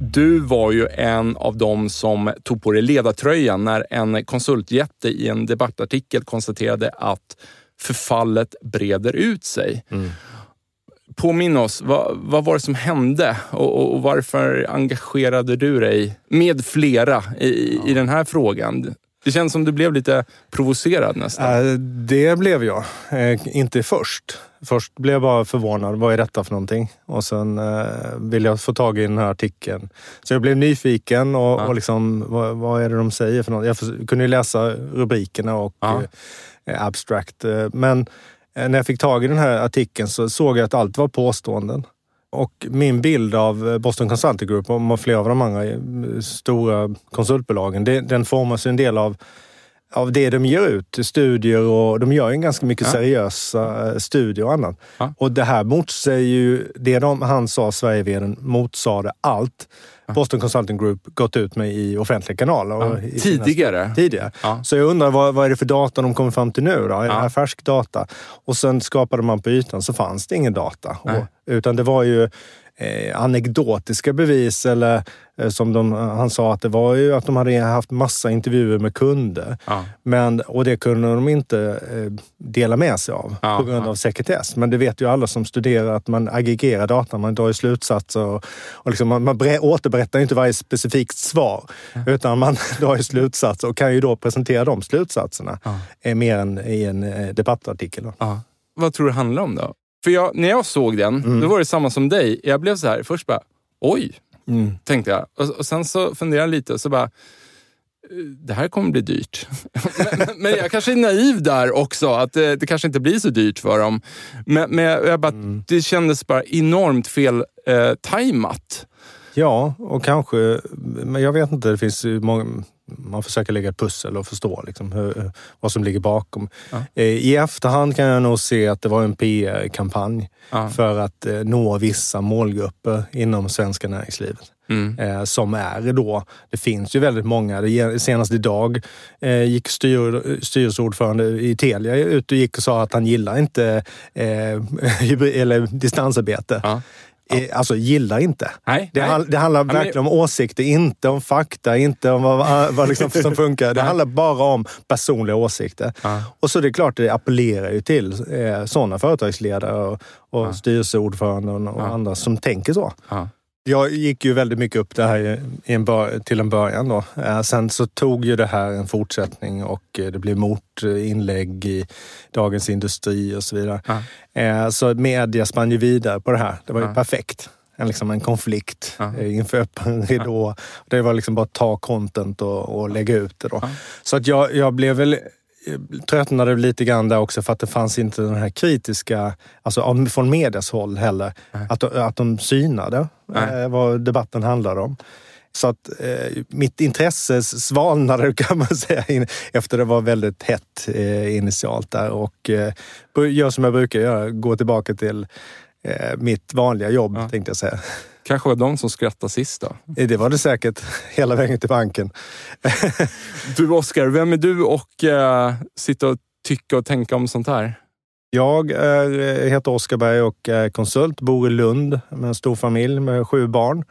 du var ju en av dem som tog på dig ledartröjan när en konsultjätte i en debattartikel konstaterade att förfallet breder ut sig. Mm. Påminn oss, vad, vad, var det som hände och, och, varför engagerade du dig med flera i, ja. i den här frågan? Det känns som du blev lite provocerad nästan. Äh, det blev jag. Äh, inte först. Först blev jag bara förvånad. Vad är detta för någonting? Och sen äh, ville jag få tag i den här artikeln. Så jag blev nyfiken och, ja. och liksom, vad, vad, är det de säger för något? Jag kunde ju läsa rubrikerna och ja. abstract. Men när jag fick tag i den här artikeln så såg jag att allt var påståenden. Och min bild av Boston Consulting Group och flera av de andra stora konsultbolagen, det, den formas en del av av det de ger ut, studier och de gör ju ganska mycket ja. seriösa eh, studier och annat. Ja. Och det här motsäger ju, det de, han sa, Sverigeveden, motsade allt Boston Consulting Group gått ut med i offentliga kanaler. Ja. Tidigare? Sina, tidigare. Ja. Så jag undrar vad, vad är det för data de kommer fram till nu? Då? Är det här färsk data? Och sen skapade man på ytan så fanns det ingen data. Och, utan det var ju eh, anekdotiska bevis eller eh, som de, han sa att det var ju att de hade haft massa intervjuer med kunder. Ja. Men, och det kunde de inte eh, dela med sig av ja, på grund av sekretess. Men det vet ju alla som studerar att man aggregerar data, man drar ju slutsatser och, och liksom man, man återberättar inte varje specifikt svar utan man drar ju slutsatser och kan ju då presentera de slutsatserna mer än i en debattartikel. Vad tror du det handlar om då? För jag, när jag såg den, mm. då var det samma som dig. Jag blev så här, först bara, oj, mm. tänkte jag. Och, och, sen så funderade jag lite och så bara, det här kommer bli dyrt. men, men, jag kanske är naiv där också, att det, det kanske inte blir så dyrt för dem. Men, men jag bara, mm. det kändes bara enormt fel eh, tajmat. Ja, och kanske, men jag vet inte, det finns många, man försöker lägga ett pussel och förstå liksom hur, vad som ligger bakom. Ja. Eh, I efterhand kan jag nog se att det var en PR-kampanj ja. för att eh, nå vissa målgrupper inom svenska näringslivet. Mm. Eh, som är då, det finns ju väldigt många. Senast idag gick styr, styrelseordförande i Telia ut och gick och sa att han gillar inte eller distansarbete. Ja. Ja. Alltså gillar inte. Nej, det, nej. Handl det handlar verkligen om åsikter, inte om fakta, inte om vad, vad liksom som funkar. Det handlar bara om personliga åsikter. Ja. Och så det är klart, det appellerar ju till eh, sådana företagsledare och, och styrelseordförande och andra som tänker så. Jag gick ju väldigt mycket upp det här i en till en början. Då. Eh, sen så tog ju det här en fortsättning och eh, det blev motinlägg i Dagens Industri och så vidare. Ja. Eh, så media spann ju vidare på det här. Det var ju ja. perfekt. En, liksom en konflikt ja. inför öppen ridå. Det var liksom bara att ta content och, och lägga ut det. Då. Så att jag, jag blev väl tröttnade lite grann där också för att det fanns inte den här kritiska, alltså från medias håll heller, att, att de synade eh, vad debatten handlade om. Så att eh, mitt intresse svalnade kan man säga efter det var väldigt hett eh, initialt där och eh, gör som jag brukar göra, gå tillbaka till eh, mitt vanliga jobb ja. tänkte jag säga. kanske var de som skrattade sist då? Det var det säkert hela vägen till banken. du Oskar, vem är du och eh, sitta och tycka och tänka om sånt här? Jag är, eh, heter Oskar Berg och är konsult, bor i Lund med en stor familj med sju barn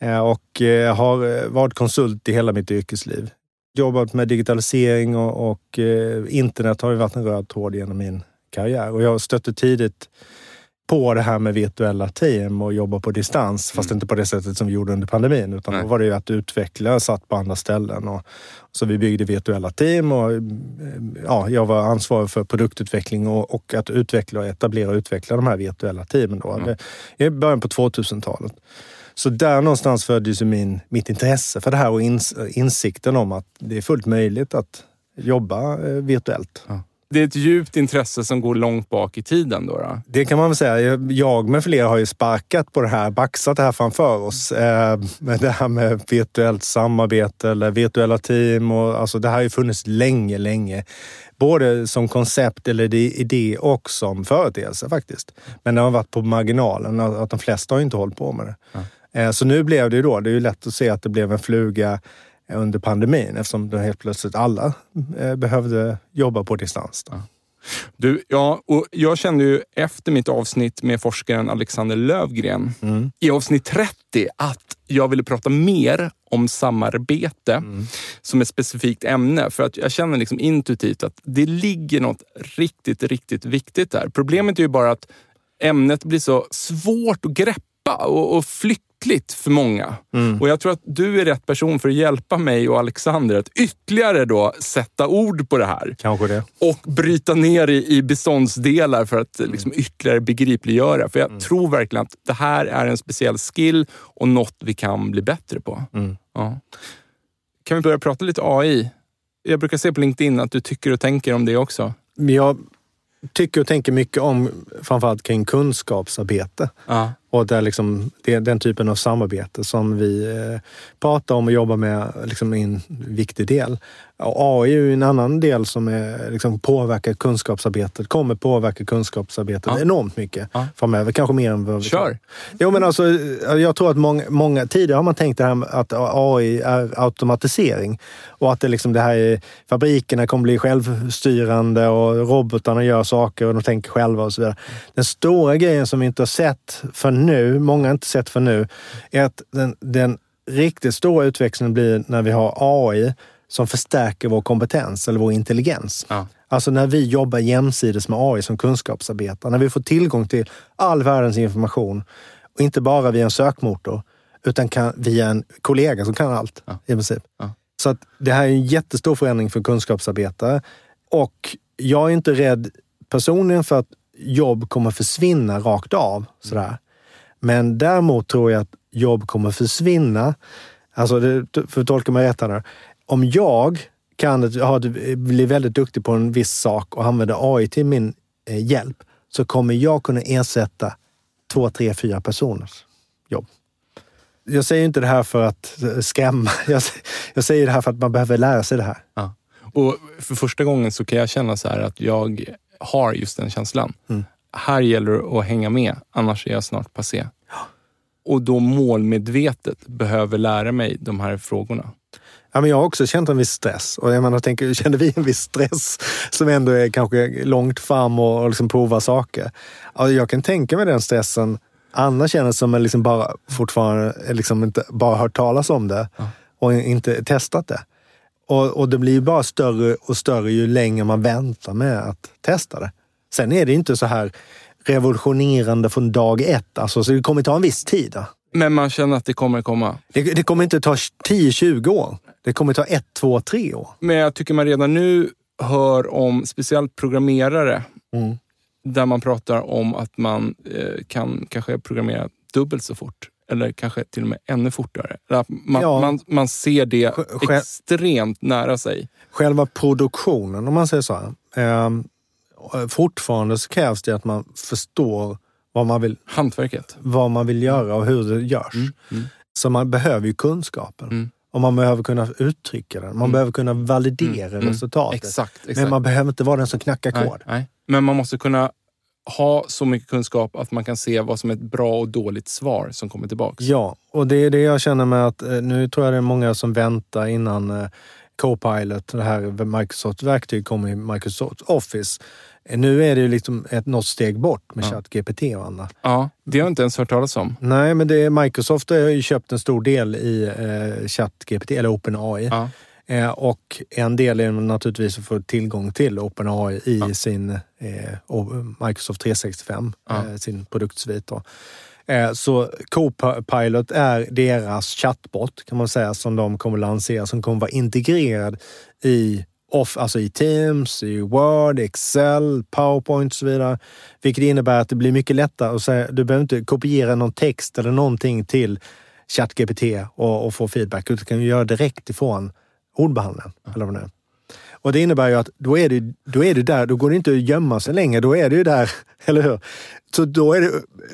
eh, och eh, har varit konsult i hela mitt yrkesliv. Jobbat med digitalisering och, och internet har ju varit en röd tråd genom min karriär och jag stötte tidigt på det här med virtuella team och jobba på distans. Fast mm. inte på det sättet som vi gjorde under pandemin. Utan Nej. då var det ju att utveckla satt på andra ställen. Och, så vi byggde virtuella team och ja, jag var ansvarig för produktutveckling och, och att utveckla och etablera och utveckla de här virtuella teamen. Då. Mm. I början på 2000-talet. Så där någonstans föddes min, mitt intresse för det här och ins, insikten om att det är fullt möjligt att jobba eh, virtuellt. Ja det är ett djupt intresse som går långt bak i tiden. Då, då, Det kan man väl säga. Jag med flera har ju sparkat på det här, baxat det här framför oss. Eh, det här med virtuellt samarbete eller virtuella team. Och, alltså, det här har ju funnits länge, länge. Både som koncept eller idé och som företeelse faktiskt. Men det har varit på marginalen. Att de flesta har inte hållit på med det. Eh, så nu blev det ju då, det är ju lätt att se att det blev en fluga under pandemin eftersom då helt plötsligt alla eh, behövde jobba på distans. Ja. Du, ja, och jag kände ju efter mitt avsnitt med forskaren Alexander Lövgren mm. i avsnitt 30 att jag ville prata mer om samarbete mm. som ett specifikt ämne. För att jag känner liksom intuitivt att det ligger något riktigt, riktigt viktigt där. Problemet är ju bara att ämnet blir så svårt att greppa och, och flytta ytligt för många. Mm. Och jag tror att du är rätt person för att hjälpa mig och Alexander att ytterligare då sätta ord på det här. Kanske det. Och bryta ner i, i beståndsdelar för att mm. liksom ytterligare begripliggöra. För jag mm. tror verkligen att det här är en speciell skill och något vi kan bli bättre på. Mm. Ja. Kan vi börja prata lite AI? Jag brukar se på LinkedIn att du tycker och tänker om det också. Jag tycker och tänker mycket om framförallt kring kunskapsarbete. Ja. Och det är, liksom, det är den typen av samarbete som vi eh, pratar om och jobbar med liksom, en viktig del. AI är ju en annan del som är, liksom, påverkar kunskapsarbetet, kommer påverka kunskapsarbetet ja. enormt mycket ja. framöver. Kanske mer än vad vi Kör! Jo, men alltså, jag tror att många, många... Tidigare har man tänkt det här att AI är automatisering och att det, liksom, det här är, fabrikerna kommer bli självstyrande och robotarna gör saker och de tänker själva och så vidare. Den stora grejen som vi inte har sett för nu, många har inte sett för nu, är att den, den riktigt stora utvecklingen blir när vi har AI som förstärker vår kompetens eller vår intelligens. Ja. Alltså när vi jobbar jämsides med AI som kunskapsarbetare, när vi får tillgång till all världens information och inte bara via en sökmotor, utan kan, via en kollega som kan allt ja. i princip. Ja. Så att det här är en jättestor förändring för kunskapsarbetare och jag är inte rädd personligen för att jobb kommer försvinna rakt av. Sådär. Men däremot tror jag att jobb kommer försvinna. Alltså, det, för att tolka mig rätt här Om jag kan bli väldigt duktig på en viss sak och använda AI till min eh, hjälp så kommer jag kunna ersätta två, tre, fyra personers jobb. Jag säger inte det här för att skrämma. Jag, jag säger det här för att man behöver lära sig det här. Ja. Och för första gången så kan jag känna så här att jag har just den känslan. Mm här gäller det att hänga med, annars är jag snart passé. Och då målmedvetet behöver lära mig de här frågorna. Ja, men jag har också känt en viss stress. Och jag menar, tänker, kände vi en viss stress som ändå är kanske långt fram och liksom provar saker? Ja, jag kan tänka mig den stressen. Anna känner som att liksom bara fortfarande liksom inte bara hört talas om det ja. och inte testat det. Och, och det blir ju bara större och större ju längre man väntar med att testa det. Sen är det inte så här revolutionerande från dag ett. Alltså, så det kommer ta en viss tid. Då. Men man känner att det kommer komma? Det, det kommer inte ta 10-20 år. Det kommer ta ett, två, tre år. Men jag tycker man redan nu hör om speciellt programmerare mm. där man pratar om att man eh, kan kanske programmera dubbelt så fort. Eller kanske till och med ännu fortare. Man, ja. man, man ser det extremt nära sig. Själva produktionen, om man säger så här. Eh, fortfarande så krävs det att man förstår vad man vill, Hantverket. vad man vill göra och hur det görs. Mm. Mm. Så man behöver ju kunskapen. Mm. Och man behöver kunna uttrycka den. Man mm. behöver kunna validera mm. Mm. resultatet. Exakt, exakt. Men man behöver inte vara den som knackar kod. Nej, nej. Men man måste kunna ha så mycket kunskap att man kan se vad som är ett bra och dåligt svar som kommer tillbaks. Ja, och det är det jag känner med att eh, nu tror jag det är många som väntar innan eh, Copilot, det här Microsoft-verktyg, kommer i Microsoft Office. Nu är det ju liksom ett, något steg bort med Ja. ChatGPT och annat. Ja, det har jag inte ens hört talas om. Nej, men det är, Microsoft har ju köpt en stor del i eh, ChatGPT, eller OpenAI. Ja. Eh, och en del är naturligtvis att få tillgång till OpenAI i Ja. sin eh, Microsoft 365, Ja. eh, sin produktsvit. Då. Eh, så Copilot är deras chatbot kan man säga som de kommer lansera som kommer vara integrerad i off, alltså i Teams, i Word, Excel, PowerPoint och så vidare. Vilket innebär att det blir mycket lättare att säga, du behöver inte kopiera någon text eller någonting till ChatGPT och, och få feedback, utan du kan göra direkt ifrån ordbehandlaren. Eller vad det är. Och det innebär ju att då är det, då är det där, då går det inte att gömma sig längre, då är det ju där, eller hur? Så då är det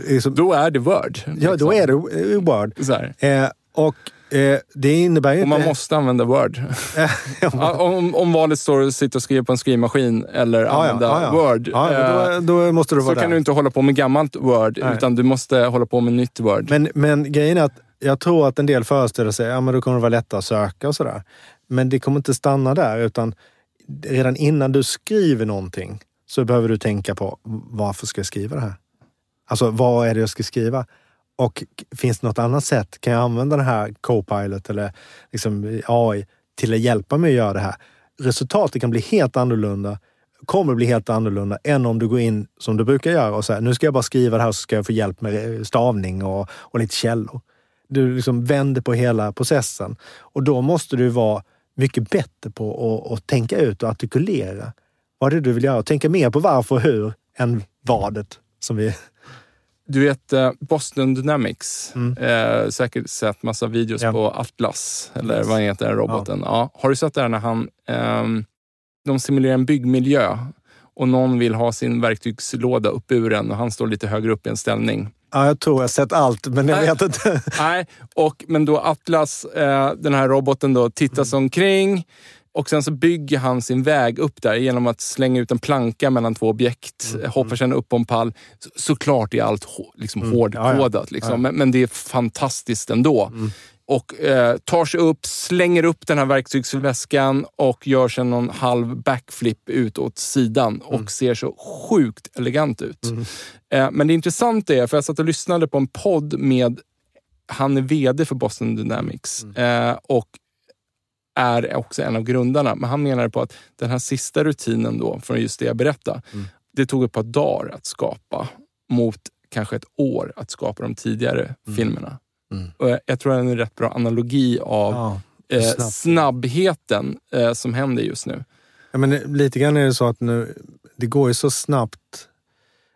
liksom, Då är det Word. ja, liksom. då är det i Word. Eh, och eh, det innebär ju Och man inte... måste använda Word. Ja, om, om valet står att sitta och skriva på en skrivmaskin eller Ja, ja, använda ja, ja. Word. Ja, eh, men då, då måste du så vara kan där. du inte hålla på med gammalt Word, Nej. utan du måste hålla på med nytt Word. Men, men grejen är att jag tror att en del föreställer sig ja, men då kommer det vara lättare att söka och sådär. Men det kommer inte stanna där, utan redan innan du skriver någonting så behöver du tänka på varför ska jag skriva det här? Alltså, vad är det jag ska skriva? Och finns det något annat sätt? Kan jag använda den här Copilot eller liksom AI till att hjälpa mig att göra det här? Resultatet kan bli helt annorlunda, kommer bli helt annorlunda än om du går in som du brukar göra och säger nu ska jag bara skriva det här så ska jag få hjälp med eh, stavning och, och lite källor. Du liksom vänder på hela processen och då måste du vara mycket bättre på att, att tänka ut och artikulera vad det är du vill göra. Och tänka mer på varför och hur än vadet. Som vi... Du vet eh, Boston Dynamics, Mm. eh, säkert sett massa videos Ja. på Atlas, eller Yes. vad heter den roboten? Ja. Har du sett det här när han, ehm, de simulerar en byggmiljö och någon vill ha sin verktygslåda uppburen och han står lite högre upp i en ställning. Ja, jag tror jag har sett allt, men jag Nej. vet inte. Nej, och, men då Atlas, eh, den här roboten, då, tittar sig omkring och sen så bygger han sin väg upp där genom att slänga ut en planka mellan två objekt, Mm. hoppar sen upp på en pall. Så, såklart är allt liksom Mm. hårdkodat, ja. liksom, Ja. Men, men det är fantastiskt ändå. Mm. Och eh, tar sig upp, slänger upp den här verktygsväskan och gör sen någon halv backflip ut åt sidan och Mm. ser så sjukt elegant ut. Eh, men det intressanta är, för jag satt och lyssnade på en podd med han är VD för Boston Dynamics eh, och är också en av grundarna. Men han menar på att den här sista rutinen då, från just det jag berättade, Mm. det tog ett par dagar att skapa mot kanske ett år att skapa de tidigare filmerna. Mm. Och jag- tror det är en rätt bra analogi av Ja. eh, snabbheten eh, som händer just nu. Ja, men lite grann är det så att nu, det går ju så snabbt.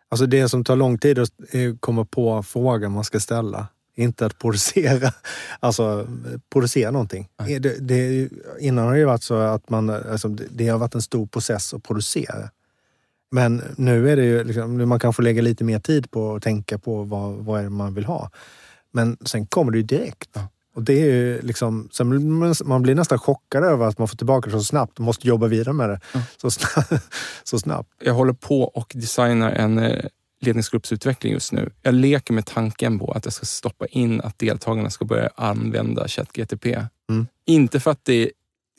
Alltså det som tar lång tid att eh, komma på frågan man ska ställa. Inte att producera, alltså producera någonting. Det, det, innan har det varit så att man, alltså, det, det har varit en stor process att producera. Men nu är det ju, liksom, man kan få lägga lite mer tid på att tänka på vad, vad är det man vill ha. Men sen kommer det ju direkt. Ja. Och det är ju liksom, man, blir nästan chockad över att man får tillbaka det så snabbt och måste jobba vidare med det så, snabbt, så snabbt. Jag håller på och designar en eh, ledningsgruppsutveckling just nu. Jag leker med tanken på att jag ska stoppa in att deltagarna ska börja använda ChatGTP. Mm. Inte för att det är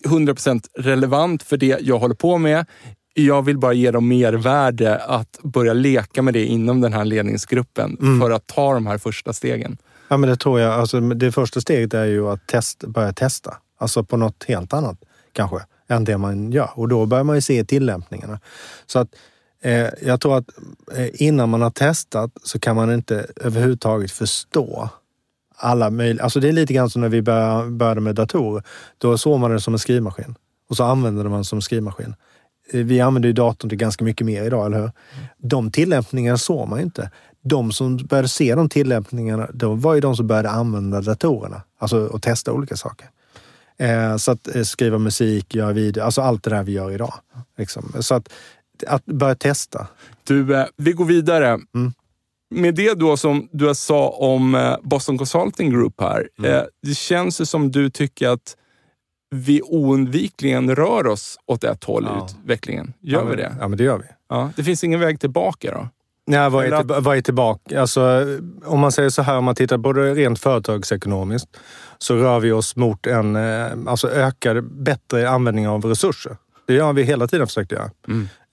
100% relevant för det jag håller på med. Jag vill bara ge dem mervärde att börja leka med det inom den här ledningsgruppen Mm. för att ta de här första stegen. Ja, men det tror jag. Alltså, det första steget är ju att test, börja testa. Alltså på något helt annat kanske, än det man gör. Och då börjar man ju se tillämpningarna. Så att Eh, jag tror att eh, innan man har testat så kan man inte överhuvudtaget förstå alla möjliga... Alltså det är lite grann som när vi började, började med datorer. Då såg man det som en skrivmaskin och så använde man det som en skrivmaskin. Eh, Vi använder ju datorn till ganska mycket mer idag, eller hur? De tillämpningarna såg man ju inte. De som började se de tillämpningarna, de var ju de som började använda datorerna. Alltså och testa olika saker. Eh, så att eh, skriva musik, göra video, alltså allt det där vi gör idag. Liksom. Så att, att börja testa. Du, eh, vi går vidare. Mm. Med det då som du sa om eh, Boston Consulting Group här. Mm. Eh, det känns som du tycker att vi oundvikligen rör oss åt ett håll i Ja. utvecklingen. Gör ja, vi men, det? Ja, men det gör vi. Ja. Det finns ingen väg tillbaka då? Nej, vad är, till, vad är tillbaka? Alltså, om man säger så här, om man tittar både rent företagsekonomiskt så rör vi oss mot en alltså ökad, bättre användning av resurser. Det har vi hela tiden försökt göra.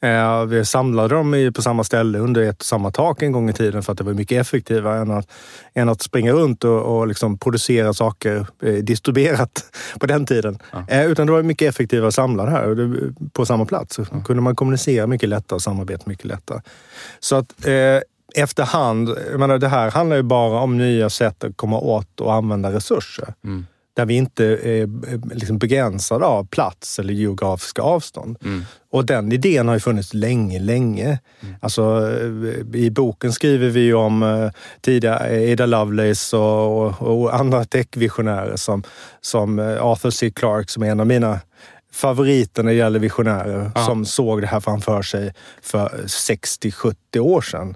Eh, Vi samlade dem på samma ställe under ett och samma tak en gång i tiden för att det var mycket effektivare än att, än att springa runt och, och liksom producera saker eh, distribuerat på den tiden. Eh, Utan det var mycket effektivare att samla det här på samma plats. Så kunde man kommunicera mycket lättare och samarbeta mycket lättare. Så att eh, efterhand, jag menar, det här handlar ju bara om nya sätt att komma åt och använda resurser. Där vi inte är liksom begränsade av plats eller geografiska avstånd. Och den idén har ju funnits länge, länge. Alltså, eh, I boken skriver vi ju om eh, tidigare Ada Lovelace och, och, och andra techvisionärer som, som eh, Arthur C. Clarke som är en av mina favoriter när det gäller visionärer som såg det här framför sig för 60-70 år sedan.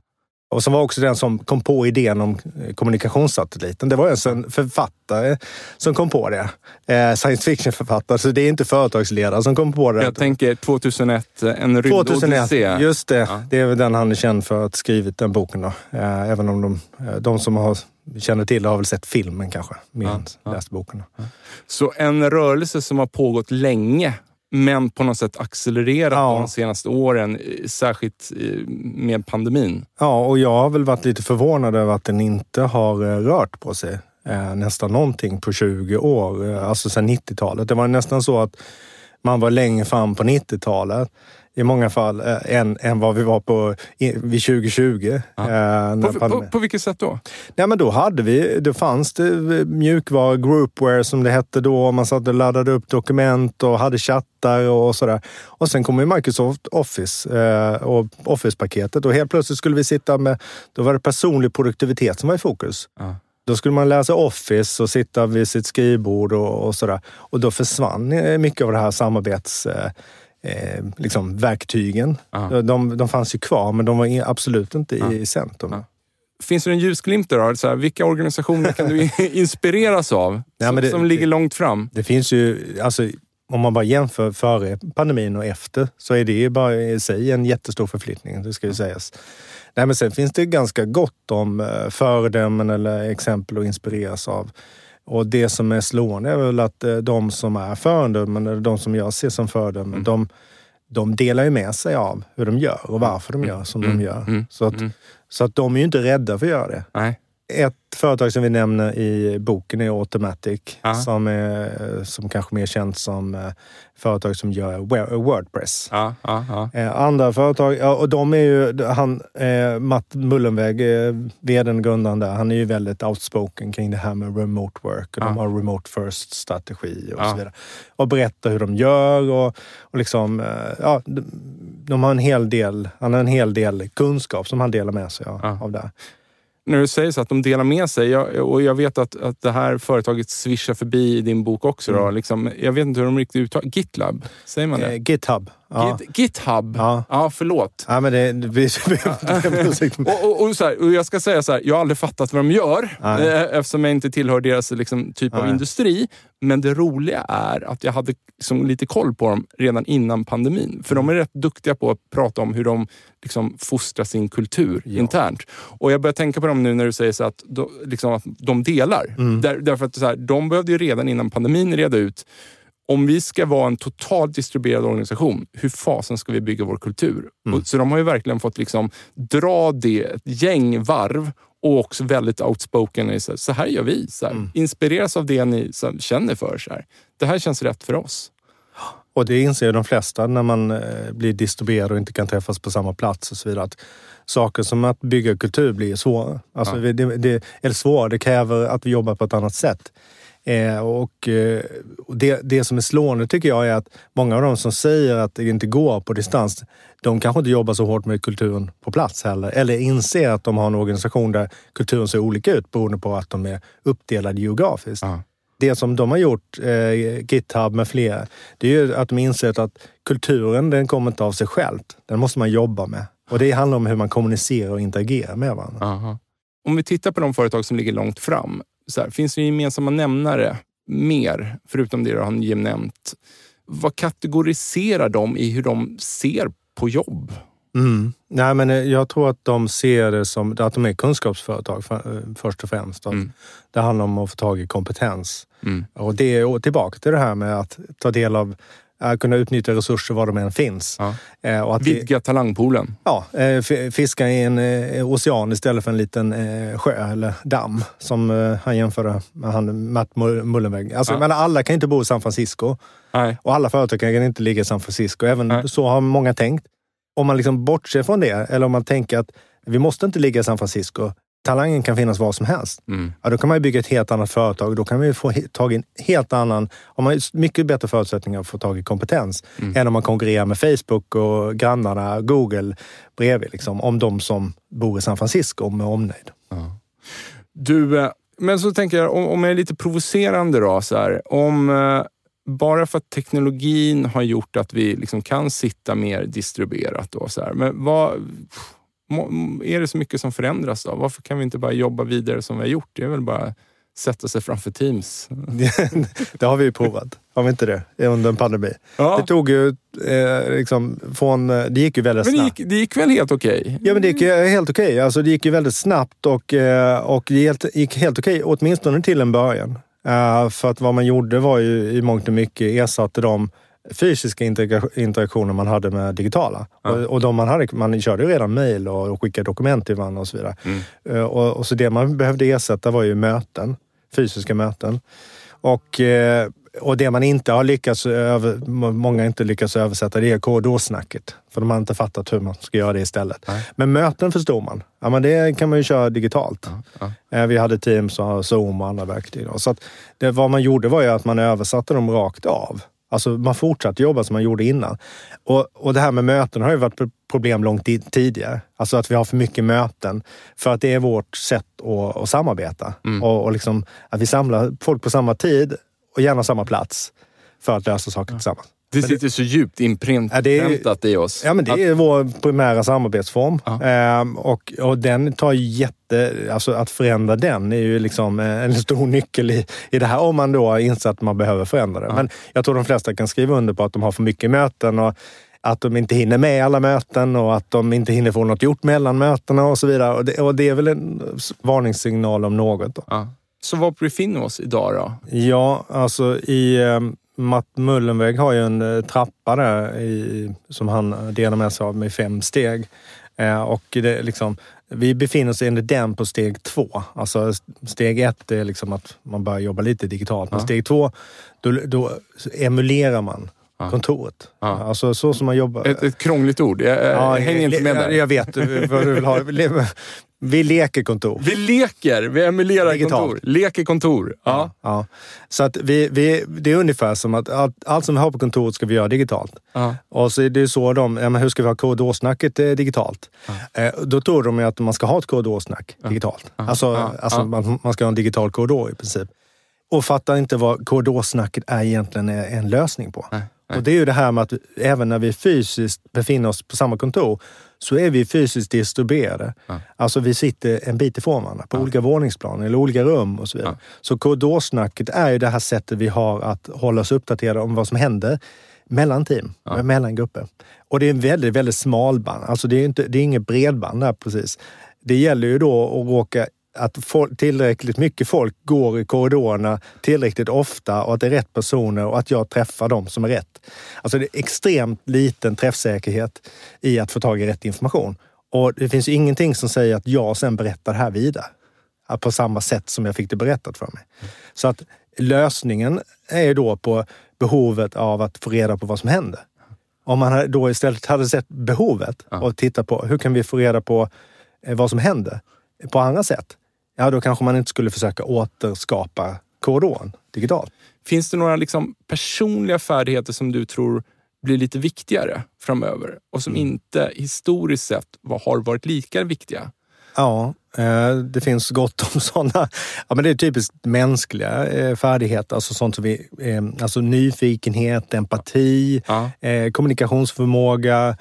Och som var också den som kom på idén om eh, kommunikationssatelliten. Det var alltså en författare som kom på det. Eh, science fiction-författare, så det är inte företagsledare som kom på det. Jag tänker 2001, En 2001, rymdodyssé. just det. Ja. Det är väl den han är känd för att ha skrivit den boken. Då. Eh, även om de, eh, de som har, känner till det har väl sett filmen kanske, mer Ja, än ja. läst boken. Då. Så en rörelse som har pågått länge, men på något sätt accelererat Ja. de senaste åren, eh, särskilt eh, med pandemin. Ja, och jag har väl varit lite förvånad över att den inte har eh, rört på sig eh, nästan någonting på 20 år, alltså sedan 90-talet. Det var nästan så att man var längre fram på 90-talet i många fall eh, än, än vad vi var på i, vid 2020. Ja. Eh, På, på, på vilket sätt då? Nej, men då hade vi, då fanns det eh, mjukvara, groupware som det hette då. Man satt och laddade upp dokument och hade chattar och sådär. Och sen kom ju Microsoft Office eh, och Office-paketet och helt plötsligt skulle vi sitta med, då var det personlig produktivitet som var i fokus. Ja. Då skulle man läsa Office och sitta vid sitt skrivbord och, och sådär. Och då försvann eh, mycket av det här samarbets... Eh, liksom verktygen. Ja. De, de fanns ju kvar, men de var absolut inte i, i centrum. Ja. Finns det en ljusglimt då? Så här, vilka organisationer kan du inspireras av? Som, det- som ligger långt fram? Det finns ju, alltså om man bara jämför före pandemin och efter så är det ju bara i sig en jättestor förflyttning, det ska ju sägas. Nej, men sen finns det ganska gott om eh, föredömen eller exempel att inspireras av. Och det som är slående är väl att eh, de som är föredömen, eller de som jag ser som föredömen, de, de delar ju med sig av hur de gör och varför de gör som de gör. Mm. Så, att, så att de är ju inte rädda för att göra det. Nej. Ett företag som vi nämner i boken är Automatic som, är, som kanske mer känt som eh, företag som gör Wordpress. Ja, ja. Eh, andra företag, och de är ju, han, eh, Matt Mullenweg, vdn grundaren där, han är ju väldigt outspoken kring det här med remote work och de har remote first strategi och så vidare. Och berättar hur de gör och, och liksom, ja, de, har en hel del, han har en hel del kunskap som han delar med sig av, Ja. När du säger så att de delar med sig, jag, och jag vet att, att det här företaget svischar förbi i din bok också. Mm. Då, liksom, jag vet inte hur de riktigt uttalar GitLab, säger man det? Eh, GitHub. Ja. Git, GitHub? Ja. ja, förlåt. Ja, men det... Vi, Och, och, och, så här, och jag ska säga så här, jag har aldrig fattat vad de gör Nej. eh, eftersom jag inte tillhör deras liksom, typ av Nej. industri. Men det roliga är att jag hade liksom, lite koll på dem redan innan pandemin. För de är rätt duktiga på att prata om hur de liksom, fostrar sin kultur Ja. internt. Och jag börjar tänka på dem nu när du säger så att, de, liksom, att de delar. Mm. Där, därför att så här, de behövde ju redan innan pandemin reda ut om vi ska vara en totalt distribuerad organisation, hur fasen ska vi bygga vår kultur? Mm. Så de har ju verkligen fått liksom dra det ett gäng varv och också väldigt outspoken. Så här, så här gör vi. Så. Mm. Inspireras av det ni här, känner för. Så här. Det här känns rätt för oss. och det inser ju de flesta när man eh, blir distribuerad och inte kan träffas på samma plats och så vidare. Att saker som att bygga kultur blir svårare. Alltså Ja. det, det, eller svårare, det kräver att vi jobbar på ett annat sätt. Eh, och eh, det, det som är slående tycker jag är att många av de som säger att det inte går på distans, de kanske inte jobbar så hårt med kulturen på plats heller. Eller inser att de har en organisation där kulturen ser olika ut beroende på att de är uppdelade geografiskt. Ja. Det som de har gjort, eh, GitHub med flera, det är ju att de insett att kulturen den kommer inte av sig självt. Den måste man jobba med. Och det handlar om hur man kommunicerar och interagerar med varandra. Aha. Om vi tittar på de företag som ligger långt fram. Så här, finns det gemensamma nämnare mer, förutom det du har nämnt? Vad kategoriserar de i hur de ser på jobb? Mm. Nej, men eh, jag tror att de ser det som att de är kunskapsföretag för, eh, först och främst. Mm. Det handlar om att få tag i kompetens. Mm. Och det är tillbaka till det här med att ta del av, kunna utnyttja resurser var de än finns. Ja. Eh, och att vi, Vidga talangpoolen. ja, eh, fiska i en eh, ocean istället för en liten eh, sjö eller damm som eh, han jämförde med han, Matt Mull- Mullenweg. Alltså, Ja. menar, alla kan inte bo i San Francisco Nej. och alla företag kan inte ligga i San Francisco. Även Nej. så har många tänkt. Om man liksom bortser från det eller om man tänker att vi måste inte ligga i San Francisco. Talangen kan finnas var som helst. Mm. Ja, då kan man bygga ett helt annat företag. Då kan vi få tag i en helt annan... Om man mycket bättre förutsättningar att få tag i kompetens Mm. än om man konkurrerar med Facebook och grannarna, Google bredvid. Liksom, om de som bor i San Francisco med omnejd. Du, eh, men så tänker jag, om, jag är lite provocerande då, så här, om eh, bara för att teknologin har gjort att vi liksom kan sitta mer distribuerat då, så här, men vad, är det så mycket som förändras då? Varför kan vi inte bara jobba vidare som vi har gjort? Det är väl bara sätta sig framför Teams. det har vi ju provat. Har vi inte det? Under en pandemi. Ja, Det tog ju eh, liksom från... eh, Det gick ju väldigt men det snabbt. gick, det gick väl helt okej? Ja, men det gick helt okej. Alltså, det gick ju väldigt snabbt och, eh, och det gick helt okej, åtminstone till en början. Eh, för att vad man gjorde var ju i mångt och mycket ersatte de fysiska interaktioner man hade med digitala. Ja. Och, och de man, hade, man körde ju redan mejl och, och skickade dokument till varandra och så vidare. Mm. Eh, och, och så det man behövde ersätta var ju möten, fysiska möten. Och, eh, och det man inte har lyckats, över, många inte lyckats översätta, det är korridorsnacket. För de har inte fattat hur man ska göra det istället. Nej. Men möten förstår man. Ja, men det kan man ju köra digitalt. Ja. Eh, Vi hade Teams och Zoom och andra verktyg. Så att det, vad man gjorde var ju att man översatte dem rakt av. Alltså man fortsatte jobba som man gjorde innan. Och, och det här med möten har ju varit problem långt tidigare. Alltså att vi har för mycket möten. För att det är vårt sätt att, att samarbeta. Mm. Och, och liksom att vi samlar folk på samma tid och gärna samma plats för att lösa saker tillsammans. Det sitter så djupt Ja, inpräntat i oss. Ja, men det Att- är vår primära samarbetsform. Ja. Ehm, och, och den tar jätte... Alltså att förändra den är ju liksom eh, en stor nyckel i, i det här om man då insett att man behöver förändra det. Ja. Men jag tror de flesta kan skriva under på att de har för mycket möten och att de inte hinner med alla möten och att de inte hinner få något gjort mellan mötena och så vidare. Och det, och det är väl en varningssignal om något. Så var befinner vi oss idag då? Ja, alltså i eh, Matt Mullenweg har ju en eh, trappa där i, som han delar med sig av med fem steg. Eh, och det liksom, vi befinner oss enligt den på steg två. Alltså steg ett är liksom att man börjar jobba lite digitalt. Men Ja. steg två, då, då emulerar man Ja. kontoret. Ja. Alltså så som man jobbar. Ett, ett krångligt ord. Jag, jag hänger inte med där. jag vet vad du vill ha. Vi leker kontor. Vi leker, vi emulerar Digitalt. kontor. Leker kontor. Ja. Ja. Så att vi, vi, det är ungefär som att allt, allt som vi har på kontoret ska vi göra digitalt. Ja. Och så är det så de, ja, men hur ska vi ha korridorsnacket eh, digitalt? Eh, då tror de ju att man ska ha ett korridorsnack digitalt. Alltså, Ja. alltså Ja. Man, man ska ha en digital korridor i princip. Och fattar inte vad korridorsnacket är egentligen är en lösning på. Nej, nej. Och det är ju det här med att även när vi fysiskt befinner oss på samma kontor så är vi fysiskt distribuerade. Ja. Alltså vi sitter en bit ifrån varandra på olika våningsplan eller olika rum och så vidare. Ja. Så korridorsnacket är ju det här sättet vi har att hålla oss uppdaterade om vad som händer mellan team, Ja. mellan grupper. Och det är en väldigt, väldigt smal band. Alltså det är, inte, det är inget bredband där precis. Det gäller ju då att råka att tillräckligt mycket folk går i korridorerna tillräckligt ofta och att det är rätt personer och att jag träffar dem som är rätt. Alltså det är extremt liten träffsäkerhet i att få tag i rätt information. Och det finns ju ingenting som säger att jag sen berättar det här vidare. På samma sätt som jag fick det berättat för mig. Så att lösningen är ju då på behovet av att få reda på vad som händer. Om man då istället hade sett behovet och tittat på hur kan vi få reda på eh, vad som händer på andra sätt. Ja, då kanske man inte skulle försöka återskapa korridoren digitalt. Finns det några liksom personliga färdigheter som du tror blir lite viktigare framöver och som Mm. inte historiskt sett har varit lika viktiga? Ja, det finns gott om sådana. Ja, men det är typiskt mänskliga eh, färdigheter, alltså sånt som vi, eh, alltså nyfikenhet, empati, ja. kommunikationsförmåga,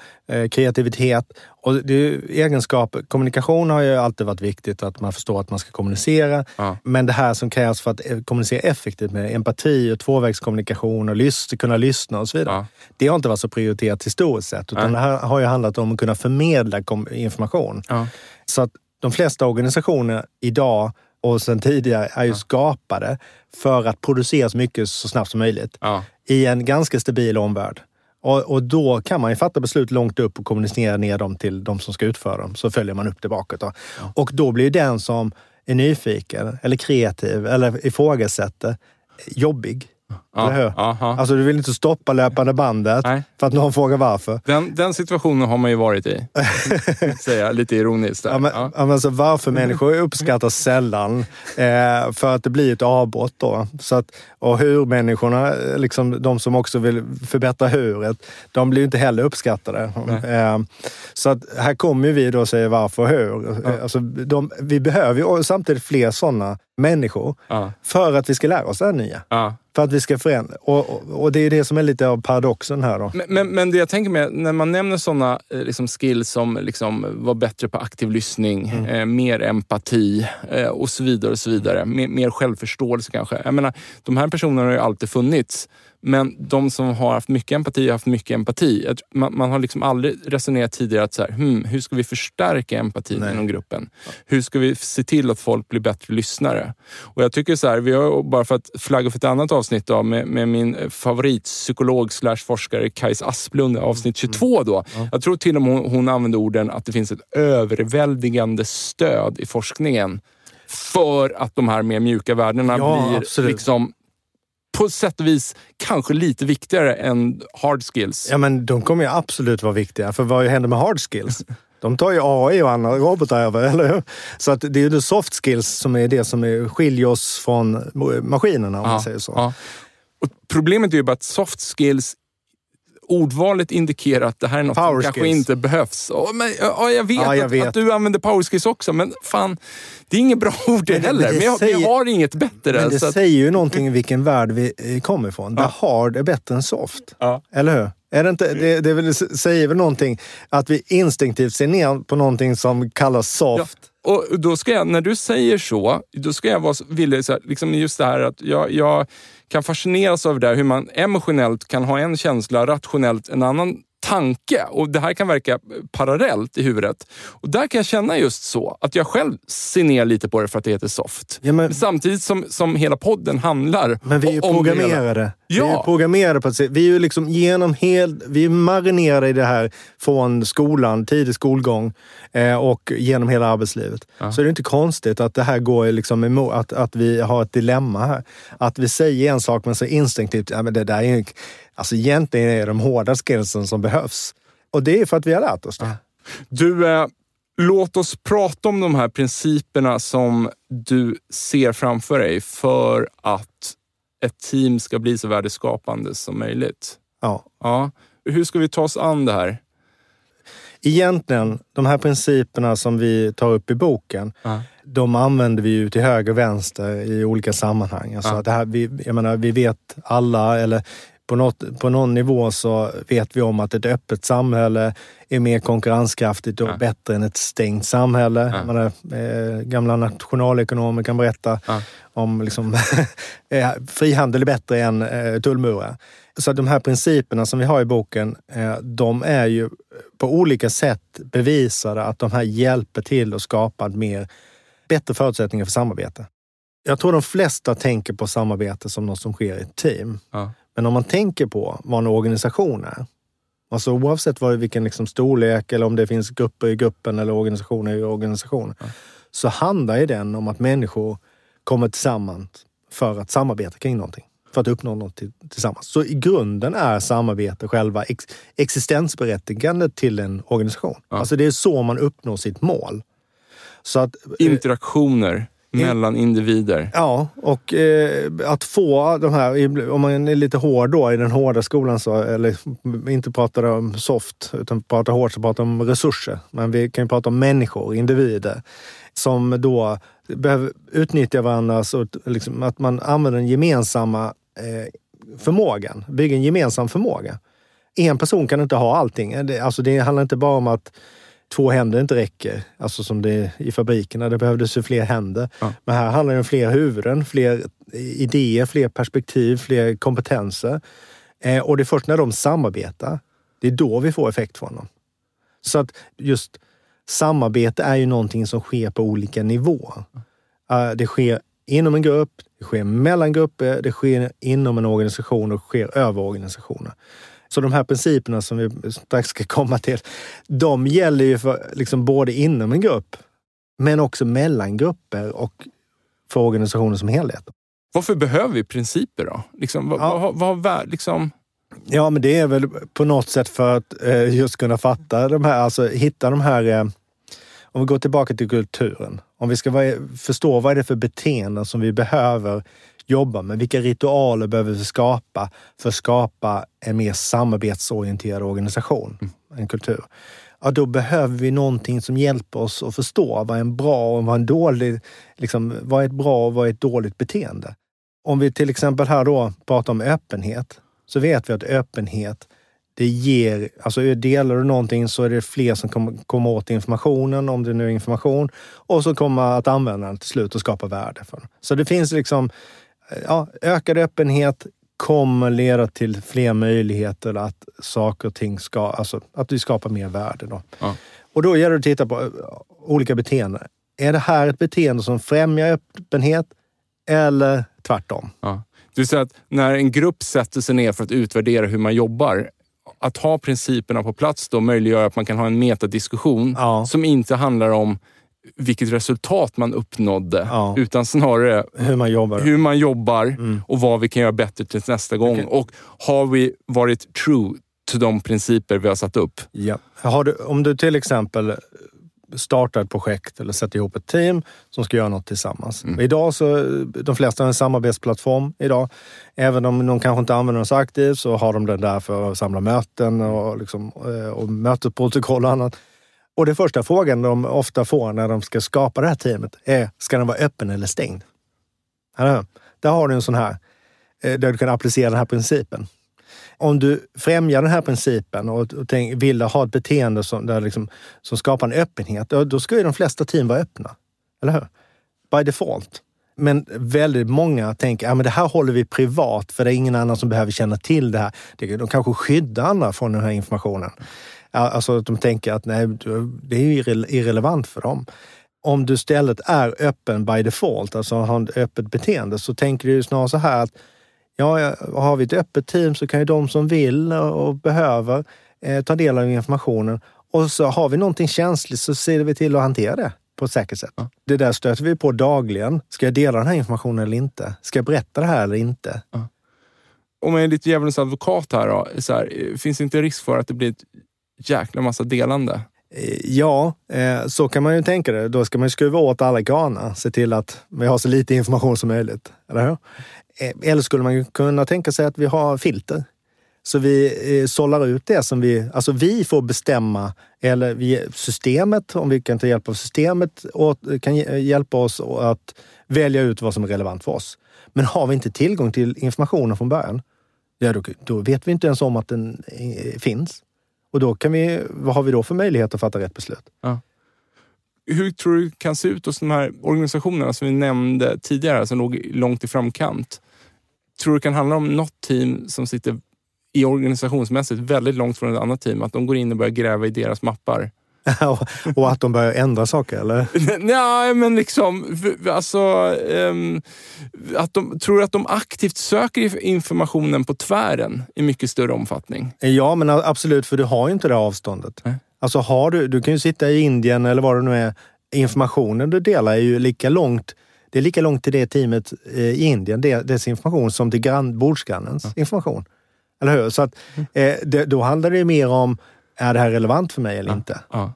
kreativitet. Och det är egenskaper. Kommunikation har ju alltid varit viktigt, att man förstår att man ska kommunicera. Ja. Men det här som krävs för att kommunicera effektivt med empati och tvåvägskommunikation och lyssna, kunna lyssna och så vidare. Ja. Det har inte varit så prioriterat historiskt sett, utan det här har ju handlat om att kunna förmedla information. Så att de flesta organisationer idag och sen tidigare är ju ja. skapade för att producera så mycket så snabbt som möjligt ja. i en ganska stabil omvärld. Och, och, då kan man ju fatta beslut långt upp och kommunicera ner dem till de som ska utföra dem. Så följer man upp det bakåt. Då. Ja. Och då blir den som är nyfiken eller kreativ eller ifrågasätter jobbig. Ja, eller hur? Alltså du vill inte stoppa löpande bandet Nej. för att någon frågar varför. Den, den situationen har man ju varit i. Säger jag lite ironiskt. Ja, men, ja. alltså, varför människor uppskattas sällan eh, för att det blir ett avbrott. Då. Så att, och hur människorna, liksom, de som också vill förbättra huret, de blir inte heller uppskattade. Eh, så att här kommer vi då och säger varför och hur. Ja. Alltså, de, vi behöver ju samtidigt fler sådana människor ja. för att vi ska lära oss det här nya. Ja. För att vi ska förändra. Och, och, och, det är det som är lite av paradoxen här. Då. Men, men, men det jag tänker med, när man nämner sådana eh, liksom, skills som liksom, vara bättre på aktiv lyssning, mm. eh, mer empati eh, och så vidare. och så vidare. Mer, mer självförståelse kanske. Jag menar, de här personerna har ju alltid funnits. Men de som har haft mycket empati har haft mycket empati. Man, man har liksom aldrig resonerat tidigare att så här, hmm, hur ska vi förstärka empatin Nej. inom gruppen? Hur ska vi se till att folk blir bättre lyssnare? Och jag tycker så här, vi har bara för att flagga för ett annat avsnitt då, med, med min favoritpsykolog slash forskare Kajs Asplund, avsnitt 22 mm. då. Mm. Jag tror till och med hon, hon använde orden att det finns ett överväldigande stöd i forskningen för att de här mer mjuka värdena ja, blir absolut. liksom på sätt och vis kanske lite viktigare än hard skills. Ja, men de kommer ju absolut vara viktiga. För vad händer med hard skills? De tar ju AI och andra robotar över, eller hur? Så att det är ju soft skills som är det som är, skiljer oss från maskinerna, om ja, man säger så. Ja. Och problemet är ju bara att soft skills ordvalet indikerar att det här är något power som kanske inte behövs. Oh, men, ja, jag, vet ja, jag vet att, du använder power skills också, men fan, det är inget bra ord det heller. Men, det men säger, vi har inget bättre. Men det så säger ju någonting i vilken värld vi eh, kommer ifrån. Ja. Där hard är bättre än soft. Ja. Eller hur? Är det, inte, det, det säger väl någonting att vi instinktivt ser ner på någonting som kallas soft. Ja. Och då ska jag, när du säger så, då ska jag vara villig, så här, liksom just det här att jag, jag kan fascineras av det där, hur man emotionellt kan ha en känsla, rationellt en annan tanke. Och Det här kan verka parallellt i huvudet. Och Där kan jag känna just så, att jag själv ser ner lite på det för att det heter soft. Ja, men, Samtidigt som, som hela podden handlar Men vi är ju programmerade. Ja. Vi är programmerade på att se, vi är ju liksom genom hel, vi är marinerade i det här från skolan, tidig skolgång eh, och genom hela arbetslivet. Ja. Så det är inte konstigt att det här går liksom emot, att, att vi har ett dilemma här. Att vi säger en sak men så instinktivt, ja, men det där är Alltså egentligen är det de hårda skillsen som behövs. Och det är för att vi har lärt oss det. Du, eh, låt oss prata om de här principerna som du ser framför dig för att ett team ska bli så värdeskapande som möjligt. Ja. ja. Hur ska vi ta oss an det här? Egentligen, de här principerna som vi tar upp i boken, ja. de använder vi ju till höger och vänster i olika sammanhang. Alltså ja. det här, vi, jag menar, vi vet alla, eller på, något, på någon nivå så vet vi om att ett öppet samhälle är mer konkurrenskraftigt och ja. bättre än ett stängt samhälle. Ja. Menar, eh, gamla nationalekonomer kan berätta ja. om liksom, eh, frihandel är bättre än eh, tullmurar. Så de här principerna som vi har i boken, eh, de är ju på olika sätt bevisade att de här hjälper till att skapa mer, bättre förutsättningar för samarbete. Jag tror de flesta tänker på samarbete som något som sker i ett team. Ja. Men om man tänker på vad en organisation är, alltså oavsett vad, vilken liksom storlek eller om det finns grupper i gruppen eller organisationer i organisationen, ja. så handlar ju den om att människor kommer tillsammans för att samarbeta kring någonting. För att uppnå något tillsammans. Så i grunden är samarbete själva ex existensberättigandet till en organisation. Ja. Alltså det är så man uppnår sitt mål. Att, Interaktioner mellan individer. Ja, och eh, att få de här, om man är lite hård då i den hårda skolan, så, eller inte pratar om soft, utan pratar hårt, så pratar om resurser. Men vi kan ju prata om människor, individer, som då behöver utnyttja varandra, så liksom, att man använder den gemensamma eh, förmågan, bygger en gemensam förmåga. En person kan inte ha allting. Det, alltså det handlar inte bara om att två händer inte räcker, alltså som det är i fabrikerna. Det behövdes ju fler händer. Ja. Men här handlar det om fler huvuden, fler idéer, fler perspektiv, fler kompetenser. Eh, och det är först när de samarbetar, det är då vi får effekt från dem. Så att just samarbete är ju någonting som sker på olika nivåer. Uh, det sker inom en grupp, det sker mellan grupper, det sker inom en organisation och det sker över organisationer. Så de här principerna som vi strax ska komma till, de gäller ju för liksom både inom en grupp, men också mellan grupper och för organisationen som helhet. Varför behöver vi principer då? Liksom, vad, ja. vad, vad, liksom... Ja, men det är väl på något sätt för att eh, just kunna fatta de här, alltså hitta de här eh, om vi går tillbaka till kulturen. Om vi ska förstå vad är det för beteenden som vi behöver jobba med. Vilka ritualer behöver vi skapa för att skapa en mer samarbetsorienterad organisation, mm. en kultur? Ja, då behöver vi någonting som hjälper oss att förstå vad en bra och vad en dålig, liksom, vad är ett bra och vad är ett dåligt beteende? Om vi till exempel här då pratar om öppenhet, så vet vi att öppenhet det ger, alltså delar du någonting så är det fler som kommer, kommer åt informationen, om det nu är information, och så kommer att använda den till slut och skapa värde för den. Så det finns liksom ja, ökad öppenhet kommer leda till fler möjligheter att saker och ting ska, alltså att vi skapar mer värde. Då. Ja. Och då gäller det att titta på eh, olika beteenden. Är det här ett beteende som främjar öppenhet eller tvärtom? Ja. Du säger att när en grupp sätter sig ner för att utvärdera hur man jobbar, att ha principerna på plats då möjliggör att man kan ha en metadiskussion ja. som inte handlar om vilket resultat man uppnådde, ja. utan snarare hur man jobbar, hur man jobbar mm. och vad vi kan göra bättre till nästa gång. Okay. Och har vi varit true till de principer vi har satt upp? Ja. Du, om du till exempel startar ett projekt eller sätter ihop ett team som ska göra något tillsammans. Mm. Idag så, de flesta har en samarbetsplattform idag. Även om de kanske inte använder den så aktivt så har de den där för att samla möten och, liksom, eh, och mötesprotokoll och annat. Och den första frågan de ofta får när de ska skapa det här teamet är, ska den vara öppen eller stängd? Där har du en sån här, eh, där du kan applicera den här principen. Om du främjar den här principen och, och tänk, vill ha ett beteende som, där liksom, som skapar en öppenhet, då, då ska ju de flesta team vara öppna. Eller hur? By default. Men väldigt många tänker att ja, det här håller vi privat för det är ingen annan som behöver känna till det här. De kanske skyddar andra från den här informationen. Alltså att de tänker att nej, det är irrelevant för dem. Om du istället är öppen by default, alltså har ett öppet beteende, så tänker du snarare så här att ja, har vi ett öppet team så kan ju de som vill och behöver eh, ta del av informationen. Och så har vi någonting känsligt så ser vi till att hantera det på ett säkert sätt. Ja. Det där stöter vi på dagligen. Ska jag dela den här informationen eller inte? Ska jag berätta det här eller inte? Ja. Om jag är lite djävulens advokat här, då, så här, finns det inte risk för att det blir ett jäkla massa delande. Eh, ja, eh, så kan man ju tänka det. Då ska man skruva åt alla granar. Eh, se till att vi har så lite information som möjligt. Eller hur? Eller skulle man kunna tänka sig att vi har filter. Så vi sållar ut det som vi... Alltså vi får bestämma, eller vi, systemet, om vi kan ta hjälp av systemet, kan hjälpa oss att välja ut vad som är relevant för oss. Men har vi inte tillgång till informationen från början, ja, då, då vet vi inte ens om att den finns. Och då kan vi, vad har vi då för möjlighet att fatta rätt beslut? Ja. Hur tror du det kan se ut hos de här organisationerna som vi nämnde tidigare, som låg långt i framkant? Tror du det kan handla om något team som sitter i organisationsmässigt väldigt långt från ett annat team, att de går in och börjar gräva i deras mappar? och att de börjar ändra saker, eller? Nej, men liksom... Alltså, um, att de, tror att de aktivt söker informationen på tvären i mycket större omfattning? Ja, men absolut, för du har ju inte det avståndet. Nej. Alltså har du, du kan ju sitta i Indien eller vad det nu är. Informationen du delar är ju lika långt det är lika långt till det teamet eh, i Indien, dess information, som till grann, bordsgrannens ja. information. Eller hur? Så att, mm. eh, det, då handlar det mer om är det här relevant för mig eller ja, inte? Ja.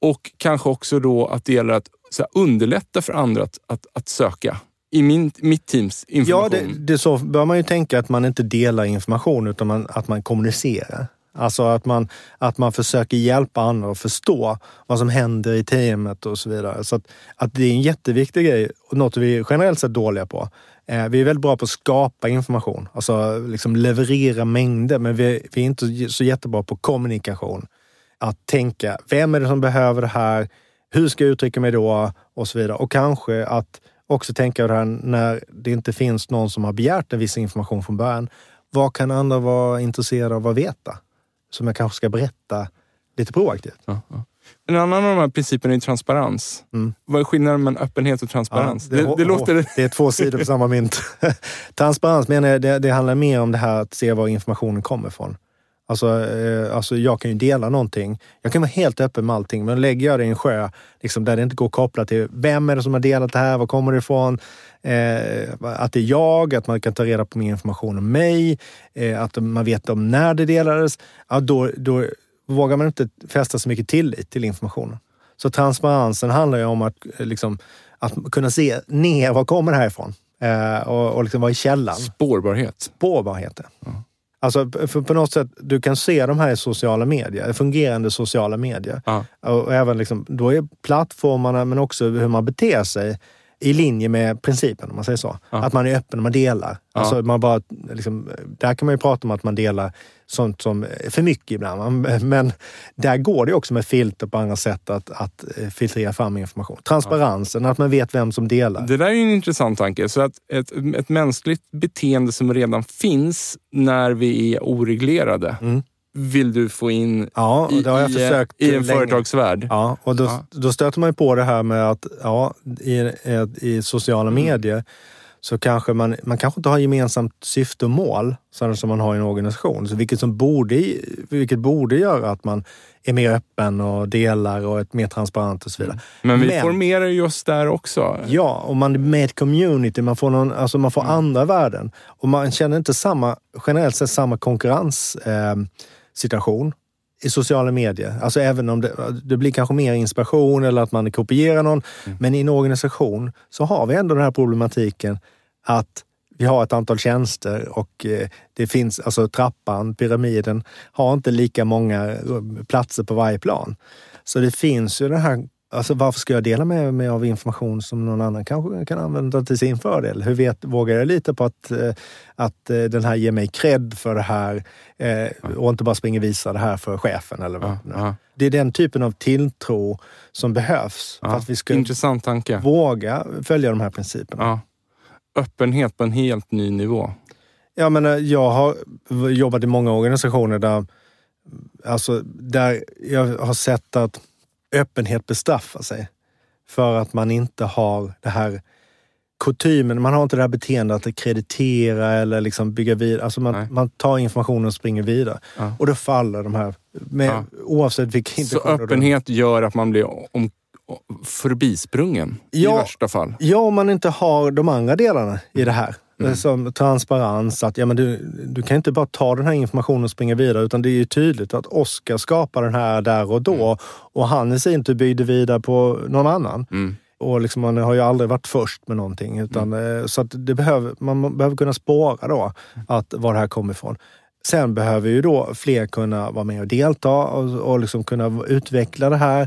Och kanske också då att det gäller att här, underlätta för andra att, att, att söka? I min, mitt teams information? Ja, det, det så bör man ju tänka att man inte delar information utan man, att man kommunicerar. Alltså att man, att man försöker hjälpa andra att förstå vad som händer i teamet och så vidare. Så att, att det är en jätteviktig grej och något vi är generellt sett dåliga på. Eh, vi är väldigt bra på att skapa information, alltså liksom leverera mängder, men vi, vi är inte så jättebra på kommunikation. Att tänka, vem är det som behöver det här? Hur ska jag uttrycka mig då? Och så vidare. Och kanske att också tänka det här när det inte finns någon som har begärt en viss information från början. Vad kan andra vara intresserade av att veta? Som jag kanske ska berätta lite proaktivt. Ja, ja. En annan av de här principerna är transparens. Mm. Vad är skillnaden mellan öppenhet och transparens? Ja, det, det, det, låter... det är två sidor på samma mynt. transparens menar jag, det, det handlar mer om det här att se var informationen kommer ifrån. Alltså, eh, alltså jag kan ju dela någonting. Jag kan vara helt öppen med allting, men lägger jag det i en sjö liksom, där det inte går att koppla till vem är det som har delat det här, var kommer det ifrån? Eh, att det är jag, att man kan ta reda på mer information om mig, eh, att man vet om när det delades. Ja, då, då vågar man inte fästa så mycket tillit till informationen. Så transparensen handlar ju om att, eh, liksom, att kunna se ner, var kommer det här ifrån? Eh, och, och liksom, vad är källan? Spårbarhet. Spårbarhet, mm. Alltså för på något sätt, du kan se de här i sociala medier, fungerande sociala medier. Ja. Och även liksom, då är plattformarna, men också hur man beter sig i linje med principen, om man säger så. Ja. Att man är öppen och man delar. Ja. Alltså man bara, liksom, där kan man ju prata om att man delar sånt som är för mycket ibland. Men där går det också med filter på andra sätt att, att eh, filtrera fram information. Transparensen, ja. att man vet vem som delar. Det där är en intressant tanke. Så att ett, ett mänskligt beteende som redan finns när vi är oreglerade mm vill du få in ja, i, det har jag i, försökt i en länge. företagsvärld. Ja, och då, ja. då stöter man ju på det här med att ja, i, i sociala mm. medier så kanske man, man kanske inte har gemensamt syfte och mål som man har i en organisation. Så vilket, som borde, vilket borde göra att man är mer öppen och delar och är mer transparent och så vidare. Men vi Men, formerar just där också. Ja, och man är med i ett community. Man får, någon, alltså man får mm. andra värden. Och man känner inte samma, generellt sett samma konkurrens. Eh, situation i sociala medier. Alltså även om det, det, blir kanske mer inspiration eller att man kopierar någon. Mm. Men i en organisation så har vi ändå den här problematiken att vi har ett antal tjänster och eh, det finns, alltså trappan, pyramiden, har inte lika många platser på varje plan. Så det finns ju den här Alltså varför ska jag dela med mig av information som någon annan kanske kan använda till sin fördel? Hur vet, vågar jag lita på att, eh, att eh, den här ger mig cred för det här eh, och inte bara springer och visar det här för chefen? Eller vad. Ja, det är den typen av tilltro som behövs ja, för att vi ska våga följa de här principerna. Öppenhet på en helt ny nivå. Ja, men jag har jobbat i många organisationer där, alltså, där jag har sett att öppenhet bestraffar sig. För att man inte har det här kutymen, man har inte det här beteendet att kreditera eller liksom bygga vidare. Alltså man, man tar informationen och springer vidare. Ja. Och då faller de här, med, ja. oavsett vilka Så öppenhet gör att man blir om, förbisprungen ja, i värsta fall? Ja, om man inte har de andra delarna i det här. Mm. Som transparens, att ja, men du, du kan inte bara ta den här informationen och springa vidare utan det är ju tydligt att Oskar skapar den här där och då mm. och han i sin tur byggde vidare på någon annan. Mm. Och liksom, man har ju aldrig varit först med någonting. Utan, mm. Eh, så att det behöver, man behöver kunna spåra då att var det här kommer ifrån. Sen behöver ju då fler kunna vara med och delta och, och liksom kunna utveckla det här.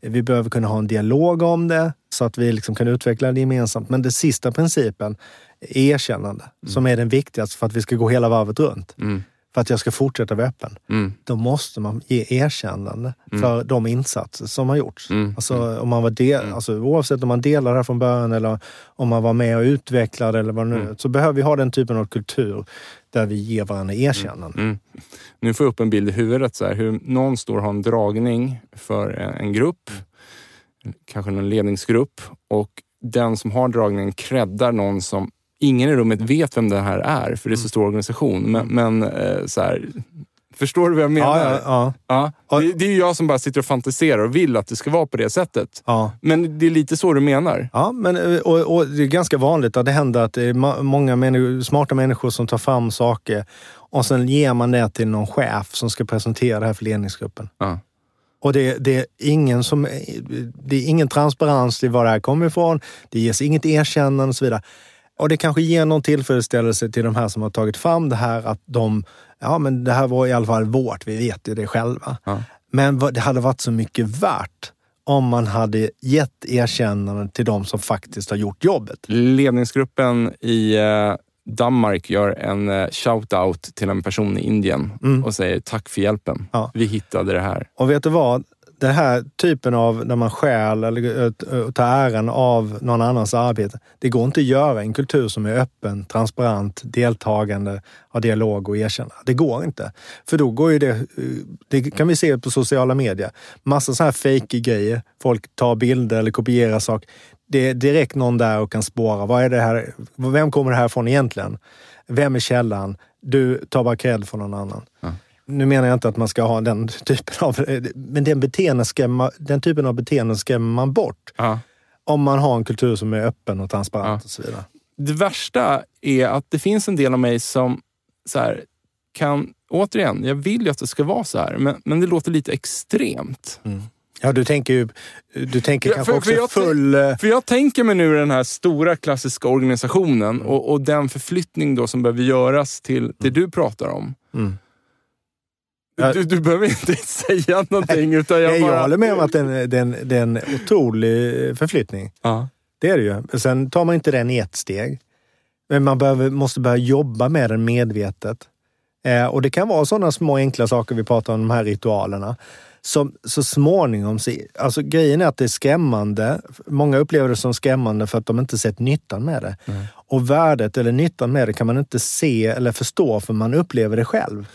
Mm. Vi behöver kunna ha en dialog om det så att vi liksom kan utveckla det gemensamt. Men den sista principen erkännande mm. som är den viktigaste för att vi ska gå hela varvet runt. Mm. För att jag ska fortsätta vara öppen. Mm. Då måste man ge erkännande mm. för de insatser som har gjorts. Mm. Alltså, mm. om man var del, alltså, oavsett om man delar det här från början eller om man var med och utvecklade eller vad nu. Så behöver vi ha den typen av kultur där vi ger varandra erkännande. Nu får jag upp en bild i huvudet, så här, hur någon står och har en dragning för en grupp, kanske en ledningsgrupp och den som har dragningen creddar någon som ingen i rummet vet vem det här är, för det är så mm. stor organisation. Men, men eh, så här, Förstår du vad jag menar? Ja, ja, ja. ja det, det, är ju jag som bara sitter och fantiserar och vill att det ska vara på det sättet. Ja. Men det är lite så du menar? Ja, men, eh, och, och det är ganska vanligt att det händer att det är många människor, smarta människor som tar fram saker och sen ger man det till någon chef som ska presentera det här för ledningsgruppen. Ja. Och det, det, är ingen som, det är ingen transparens i var det här kommer ifrån. Det ges inget erkännande och så vidare. Och det kanske ger någon tillfredsställelse till de här som har tagit fram det här att de, ja men det här var i alla fall vårt, vi vet ju det själva. Ja. Men det hade varit så mycket värt om man hade gett erkännande till de som faktiskt har gjort jobbet. Ledningsgruppen i eh, Danmark gör en eh, shout-out till en person i Indien Mm. och säger tack för hjälpen. Ja. Vi hittade det här. Och vet du vad? Den här typen av när man stjäl eller eh, eh, tar äran av någon annans arbete. Det går inte att göra i en kultur som är öppen, transparent, deltagande, har dialog och erkännande. Det går inte. För då går ju det, eh, det kan vi se på sociala medier. Massa så här fake grejer. Folk tar bilder eller kopierar saker. Det är direkt någon där och kan spåra. Vad är det här? Vem kommer det här från egentligen? Vem är källan? Du tar bara cred från någon annan. Ja. Nu menar jag inte att man ska ha den typen av... Men den, beteende skrämma, den typen av beteenden skrämmer man bort. Ja. Om man har en kultur som är öppen och transparent Ja. och så vidare. Det värsta är att det finns en del av mig som så här, kan... Återigen, jag vill ju att det ska vara så här, men, men det låter lite extremt. Ja, du tänker ju... Du tänker Ja, kanske för- också för jag- full... eh, För jag tänker mig nu den här stora klassiska organisationen Mm. och, och den förflyttning då som behöver göras till det du pratar om. Mm. Du, du behöver inte säga någonting. Utan jag, Jag, bara... jag håller med om att det är en- otrolig förflyttning. Ja. Det är det ju. Sen tar man inte den i ett steg. Men man behöver, måste börja jobba med den medvetet. Eh, och det kan vara sådana små enkla saker vi pratar om, de här ritualerna. Som så småningom, alltså grejen är att det är skrämmande. Många upplever det som skrämmande för att de inte sett nyttan med det. Nej. Och värdet eller nyttan med det kan man inte se eller förstå för man upplever det själv.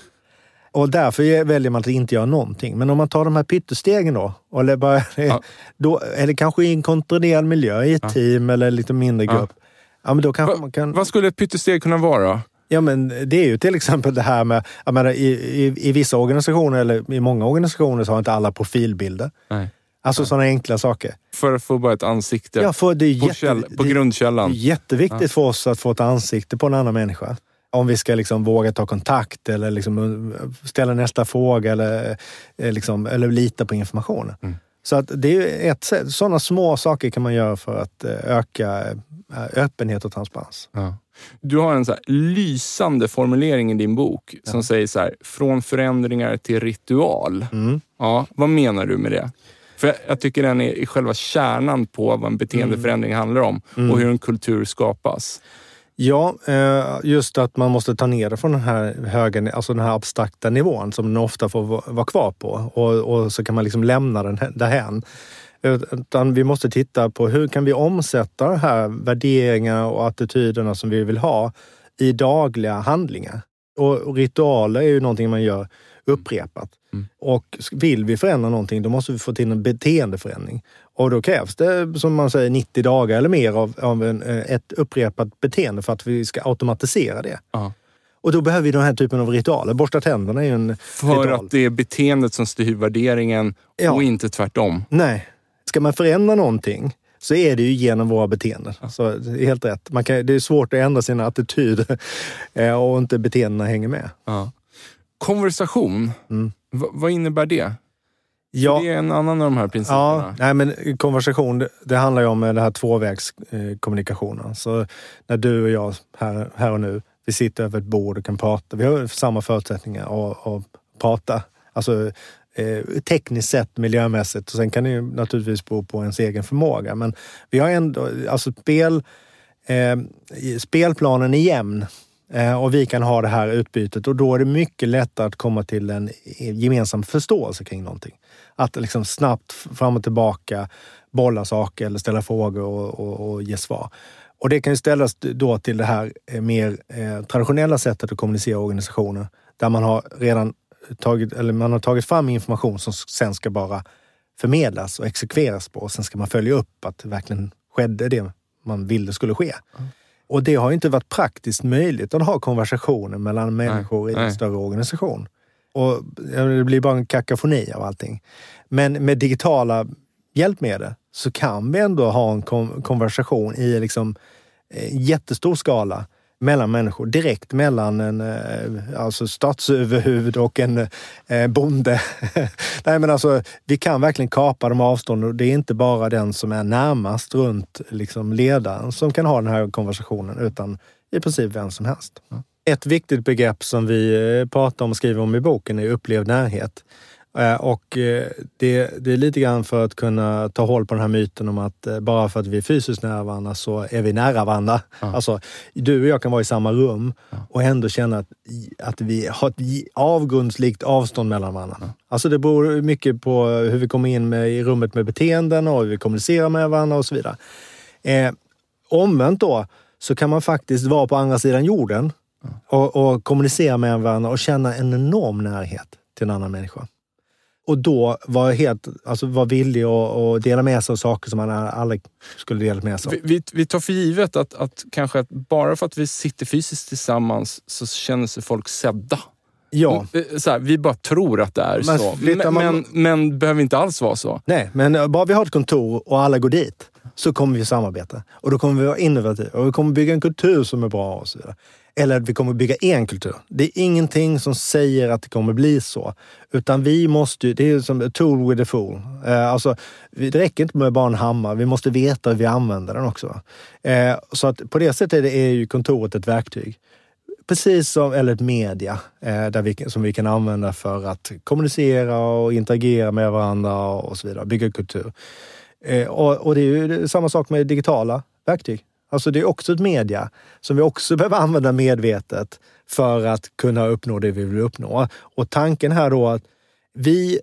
Och därför väljer man att inte göra någonting. Men om man tar de här pyttestegen då, eller, bara, Ja. då, eller kanske i en kontrollerad miljö, i ett Ja. team eller lite mindre Ja. grupp. Ja, men då kanske Va, man kan... Vad skulle ett pyttesteg kunna vara? Ja, men det är ju till exempel det här med, jag menar, i, i, i vissa organisationer, eller i många organisationer, så har inte alla profilbilder. Nej. Alltså sådana enkla saker. För att få bara ett ansikte Ja, för det är på, jätte, käll, på grundkällan. Det är jätteviktigt för oss att få ett ansikte på en annan människa. Om vi ska liksom våga ta kontakt eller liksom uh, ställa nästa fråga eller, eh, liksom, eller lita på informationen. Mm. Så att det är ett sätt. Sådana små saker kan man göra för att eh, öka eh, öppenhet och transparens. Ja. Du har en så lysande formulering i din bok som säger så här, från förändringar till ritual. Mm. Ja, vad menar du med det? För jag, jag tycker den är själva kärnan på vad en beteendeförändring handlar om Mm. och hur en kultur skapas. Ja, eh, just att man måste ta ner det från den här höga, alltså den här abstrakta nivån som den ofta får va- vara kvar på. Och, och så kan man liksom lämna den därhän. Utan vi måste titta på hur kan vi omsätta de här värderingarna och attityderna som vi vill ha i dagliga handlingar. Och, och ritualer är ju någonting man gör upprepat. Mm. Och vill vi förändra någonting, då måste vi få till en beteendeförändring. Och då krävs det, som man säger, 90 dagar eller mer av, av en, eh, ett upprepat beteende för att vi ska automatisera det. Ja. Och då behöver vi den här typen av ritualer. Borsta tänderna är ju en För ritual. att det är beteendet som styr värderingen Ja. och inte tvärtom. Nej. Ska man förändra någonting så är det ju genom våra beteenden. Så det är helt rätt. Man kan, det är svårt att ändra sina attityder eh, och inte beteendena hänger med. Ja. Konversation, Mm. vad innebär det? Ja, Det är en annan av de här ja principerna. nej, men konversation, det, handlar ju om eh, den här tvåvägskommunikationen. Så när du och jag här, här och nu, vi sitter över ett bord och kan prata. Vi har samma förutsättningar att, att prata. Alltså eh, tekniskt sett, miljömässigt. Och sen kan det ju naturligtvis bero på ens egen förmåga. Men vi har ändå, alltså spel, eh, spelplanen är jämn. Eh, och vi kan ha det här utbytet och då är det mycket lättare att komma till en gemensam förståelse kring någonting. Att liksom snabbt fram och tillbaka bolla saker eller ställa frågor och, och, och ge svar. Och det kan ju ställas då till det här eh, mer eh, traditionella sättet att kommunicera organisationer. Där man har redan tagit, eller man har tagit fram information som sen ska bara förmedlas och exekveras på. Och sen ska man följa upp att det verkligen skedde det man ville skulle ske. Och det har ju inte varit praktiskt möjligt att ha konversationer mellan människor i en nej. större organisation. Och det blir bara en kakafoni av allting. Men med digitala hjälpmedel så kan vi ändå ha en konversation i liksom eh, jättestor skala mellan människor. Direkt mellan en eh, alltså statsöverhuvud och en eh, bonde. Nej, men alltså, vi kan verkligen kapa de avstånden och det är inte bara den som är närmast runt liksom, ledaren som kan ha den här konversationen utan i princip vem som helst. Mm. Ett viktigt begrepp som vi eh, pratar om och skriver om i boken är upplevd närhet. Eh, och eh, det, det, är lite grann för att kunna ta håll på den här myten om att bara för att vi är fysiskt nära varandra så är vi nära varandra. Ja. Alltså, du och jag kan vara i samma rum ja. och ändå känna att, att vi har ett avgrundslikt avstånd mellan varandra. Ja. Alltså det beror mycket på hur vi kommer in med, i rummet med beteenden och hur vi kommunicerar med varandra och så vidare. Eh, omvänt då så kan man faktiskt vara på andra sidan jorden och, och kommunicera med varandra och känna en enorm närhet till en annan människa och då var helt, alltså var villig att, dela med sig av saker som man aldrig skulle dela med sig av. Vi, vi, tar för givet att, att kanske att bara för att vi sitter fysiskt tillsammans så känner sig folk sedda. Ja. Eh, så här, vi bara tror att det är men, så. Men, man... men, men behöver inte alls vara så. Nej, men bara vi har ett kontor och alla går dit så kommer vi samarbeta. Och då kommer vi vara innovativa och vi kommer bygga en kultur som är bra och så vidare. Eller att vi kommer bygga en kultur. Det är ingenting som säger att det kommer bli så. Utan vi måste, det är som a tool with a fool. Eh, alltså, det räcker inte med bara en hammare, vi måste veta hur vi använder den också. Eh, så att på det sättet är ju kontoret ett verktyg. Precis som, eller ett media eh, där vi, som vi kan använda för att kommunicera och interagera med varandra och så vidare, bygga kultur. Eh, och, och, det är ju samma sak med digitala verktyg. Alltså det är också ett media som vi också behöver använda medvetet för att kunna uppnå det vi vill uppnå. Och tanken här då att vi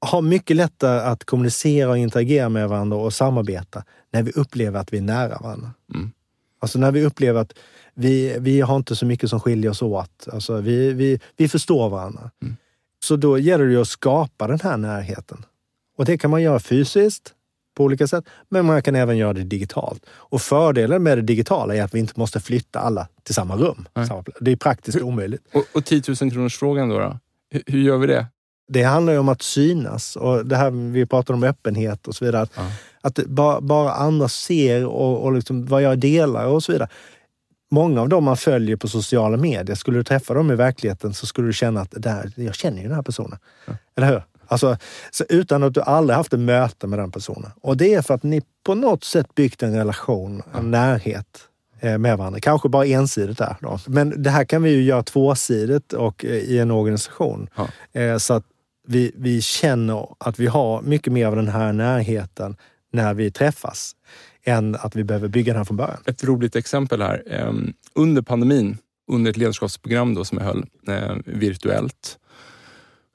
har mycket lättare att kommunicera och interagera med varandra och samarbeta när vi upplever att vi är nära varandra. Mm. Alltså när vi upplever att vi, vi har inte så mycket som skiljer oss åt. Alltså vi, vi, vi förstår varandra. Mm. Så då gäller det att skapa den här närheten. Och det kan man göra fysiskt, på olika sätt. Men man kan även göra det digitalt. Och fördelen med det digitala är att vi inte måste flytta alla till samma rum. Nej. Det är praktiskt hur, omöjligt. Och, och 10 000 kronors frågan då? då? Hur, hur, gör vi det? Det handlar ju om att synas och det här vi pratar om öppenhet och så vidare. Att, ja. att bara, bara andra ser och, och liksom vad jag delar och så vidare. Många av dem man följer på sociala medier, skulle du träffa dem i verkligheten så skulle du känna att där, jag känner ju den här personen. Ja. Eller hur? Alltså, så utan att du aldrig haft ett möte med den personen. Och det är för att ni på något sätt byggt en relation, en närhet eh, med varandra. Kanske bara ensidigt där då. Men det här kan vi ju göra tvåsidigt och eh, i en organisation. Ja. Eh, så att vi, vi känner att vi har mycket mer av den här närheten när vi träffas än att vi behöver bygga den här från början. Ett roligt exempel här. Ehm, under pandemin, under ett ledarskapsprogram då som jag höll virtuellt,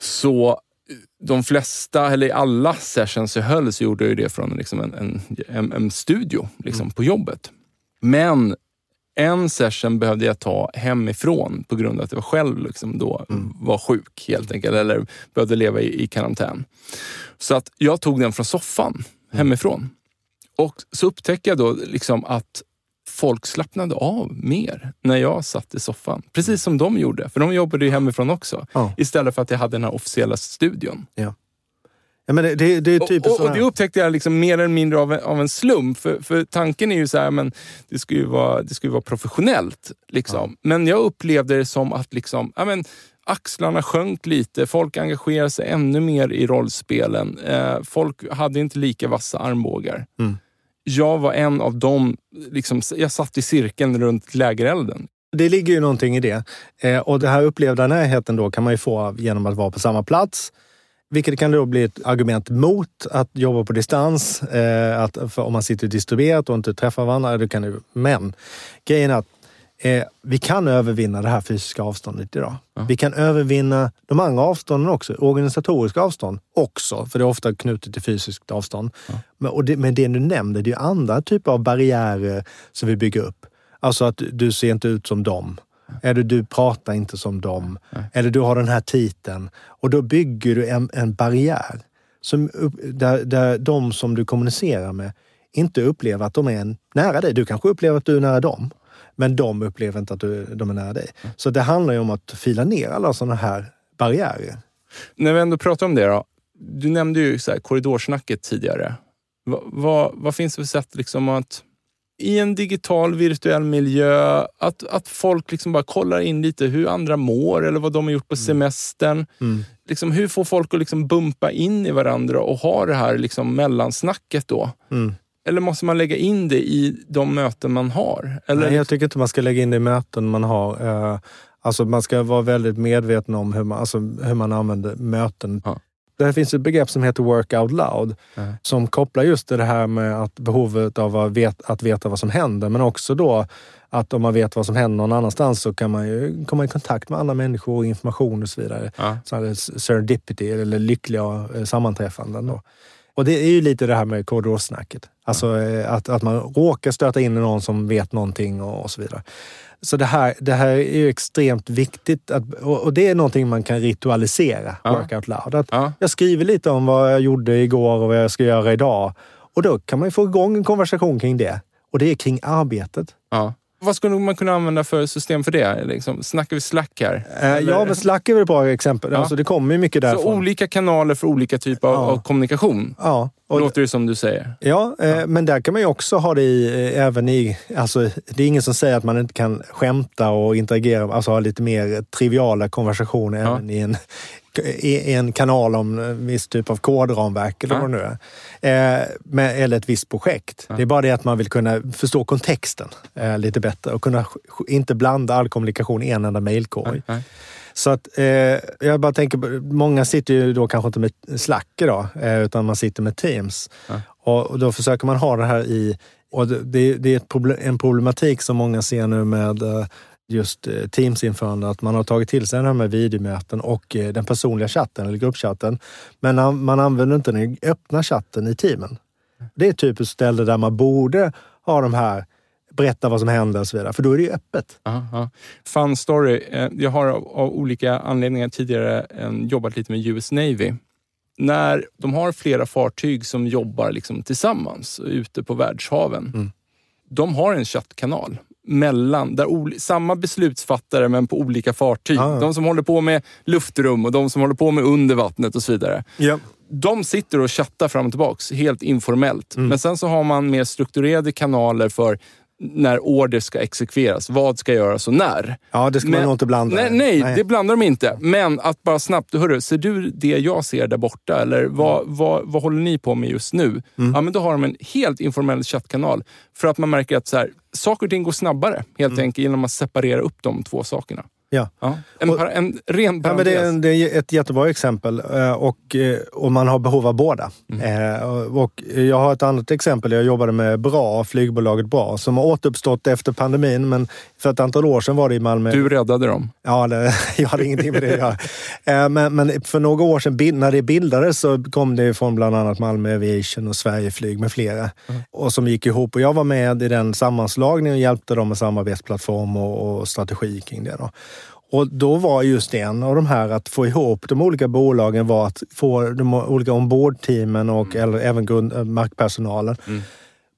så de flesta, eller alla sessions jag höll så gjorde jag det från liksom en, en, en, en studio liksom, mm. på jobbet. Men en session behövde jag ta hemifrån på grund av att jag själv liksom då mm. var sjuk helt enkelt, eller behövde leva i, i karantän. Så att jag tog den från soffan mm. hemifrån. Och så upptäckte jag då liksom att folk slappnade av mer när jag satt i soffan. Precis som de gjorde, för de jobbade ju hemifrån också. Ja. Istället för att jag hade den här officiella studion. Ja. Ja, men det, det, det är typ och, och, och, det upptäckte jag liksom mer eller mindre av en, av en slump. För, för tanken är ju så här, men det ska ju vara, det ska vara professionellt. Liksom. Ja. Men jag upplevde det som att liksom, ja, men, axlarna sjönk lite. Folk engagerade sig ännu mer i rollspelen. Eh, folk hade inte lika vassa armbågar. Mm jag var en av dem, liksom, jag satt i cirkeln runt lägerelden. Det ligger ju någonting i det. Eh, och det här upplevda närheten då kan man ju få genom att vara på samma plats. Vilket kan då bli ett argument mot att jobba på distans. Eh, att om man sitter distribuerat och inte träffar varandra. Det kan du. men grejen är att Eh, vi kan övervinna det här fysiska avståndet idag. Ja. Vi kan övervinna de andra avstånden också. Organisatoriska avstånd också, för det är ofta knutet till fysiskt avstånd. Ja. Men, det, men det du nämnde, det är andra typer av barriärer som vi bygger upp. Alltså att du ser inte ut som dem. Eller du pratar inte som dem. Eller du har den här titeln. Och då bygger du en, en barriär som, där, där de som du kommunicerar med inte upplever att de är nära dig. Du kanske upplever att du är nära dem. Men de upplever inte att du, de är nära dig. Mm. Så det handlar ju om att fila ner alla sådana här barriärer. När vi ändå pratar om det då. Du nämnde ju så här, korridorsnacket tidigare. Va, va, vad finns det för sätt liksom att i en digital virtuell miljö, att, att folk liksom bara kollar in lite hur andra mår eller vad de har gjort på semestern. Mm. Liksom, hur får folk att liksom bumpa in i varandra och ha det här liksom mellansnacket då? Mm. Eller måste man lägga in det i de möten man har? Eller, Nej, jag tycker inte man ska lägga in det i möten man har. Eh, Alltså man ska vara väldigt medveten om hur man, alltså hur man använder möten. Ja. Det finns ett begrepp som heter work out loud Ja. som kopplar just till det här med att behovet av att veta, att veta vad som händer men också då att om man vet vad som händer någon annanstans så kan man ju komma i kontakt med andra människor och information och så vidare. Ja. Så serendipity eller lyckliga eh, sammanträffanden. Då. Och det är ju lite det här med korridorsnacket. Alltså eh, att, att man råkar stöta in i någon som vet någonting och, och så vidare. Så det här, det här är ju extremt viktigt att, och, det är någonting man kan ritualisera, Ja. work out loud. Att Ja. Jag skriver lite om vad jag gjorde igår och vad jag ska göra idag. Och då kan man ju få igång en konversation kring det. Och det är kring arbetet. Ja. Vad skulle man kunna använda för system för det? Liksom, snackar vi Slack här? Eh, Eller- Ja, men Slack är väl ett bra exempel. Ja. Alltså, det kommer ju mycket Så därifrån. olika kanaler för olika typer av, av kommunikation? Ja, och, Låter det som du säger. ja, eh, men där kan man ju också ha det i, eh, även i... Alltså, det är ingen som säger att man inte kan skämta och interagera, alltså ha lite mer triviala konversationer Ja. även i en, i en kanal om en viss typ av kodramverk eller Ja. vad det nu är. Eh, med, eller ett visst projekt. Ja. Det är bara det att man vill kunna förstå kontexten eh, lite bättre och kunna inte blanda all kommunikation i en enda mejlkorg. Så att eh, jag bara tänker, på- många sitter ju då kanske inte med Slack idag, eh, utan man sitter med Teams. Ja. Och, och då försöker man ha det här i... Och det, det, är problem, en problematik som många ser nu med eh, just eh, Teams-införande, att man har tagit till sig de här videomöten och eh, den personliga chatten eller gruppchatten. Men an- man använder inte den öppna chatten i teamen. Det är typ ett ställe där man borde ha de här berätta vad som händer och så vidare, för då är det ju öppet. Ja. Fun story. Eh, Jag har av, olika anledningar tidigare eh, jobbat lite med US Navy. När de har flera fartyg som jobbar liksom tillsammans ute på världshaven. Mm. De har en chattkanal mellan, där samma beslutsfattare men på olika fartyg. Ah. De som håller på med luftrum och de som håller på med under vattnet och så vidare. Ja. De sitter och chattar fram och tillbaks helt informellt. Mm. Men sen så har man mer strukturerade kanaler för när order ska exekveras. Vad ska göras och när. Ja, det ska man Men- nog inte blanda. Nej, nej, det blandar de inte. Men att bara snabbt, hörru, ser du det jag ser där borta? Eller vad, vad, vad håller ni på med just nu? Mm. Ja, men då har de en helt informell chattkanal. För att man märker att så här, saker och ting går snabbare, helt enkelt genom att separera upp de två sakerna. Ja. Ja. En, Och- en ren Ja, men det, är, det är ett jättebra exempel eh, och, eh, och man har behov av båda. Mm. Eh, och- jag har ett annat exempel. Jag jobbade med Bra, flygbolaget Bra, som har återuppstått efter pandemin. Men för ett antal år sedan var det i Malmö. Du räddade dem. Ja, det, jag hade ingenting med det att göra. Men, men för några år sedan när det bildades så kom det från bland annat Malmö Aviation och Sverigeflyg med flera. Och som gick ihop. Och jag var med i den sammanslagningen och hjälpte dem med samarbetsplattform och, och strategi kring det. Då. Och då var just en av de här att få ihop de olika bolagen var att få de olika ombordteamen och eller även grund, eh, markpersonalen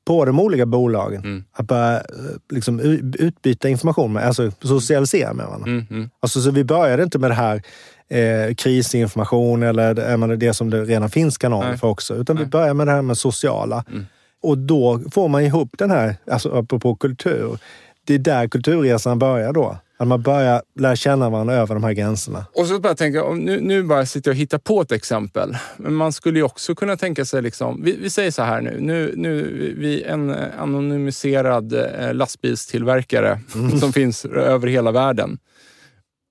på de olika bolagen Mm. att börja eh, liksom, utbyta information med, alltså socialisera med varandra. Mm, mm. Alltså, så vi började inte med det här eh, krisinformation eller menar, det som det redan finns kanaler Nej. för också. Utan vi Nej. börjar med det här med sociala. Mm. Och då får man ihop den här, alltså apropå kultur. Det är där kulturresan börjar då. Att man börjar lära känna varandra över de här gränserna. Och så bara tänka, nu, nu bara sitter jag och hittar på ett exempel. Men man skulle ju också kunna tänka sig, liksom, vi, vi säger så här nu, nu, nu vi en eh, anonymiserad eh, lastbilstillverkare som finns över hela världen.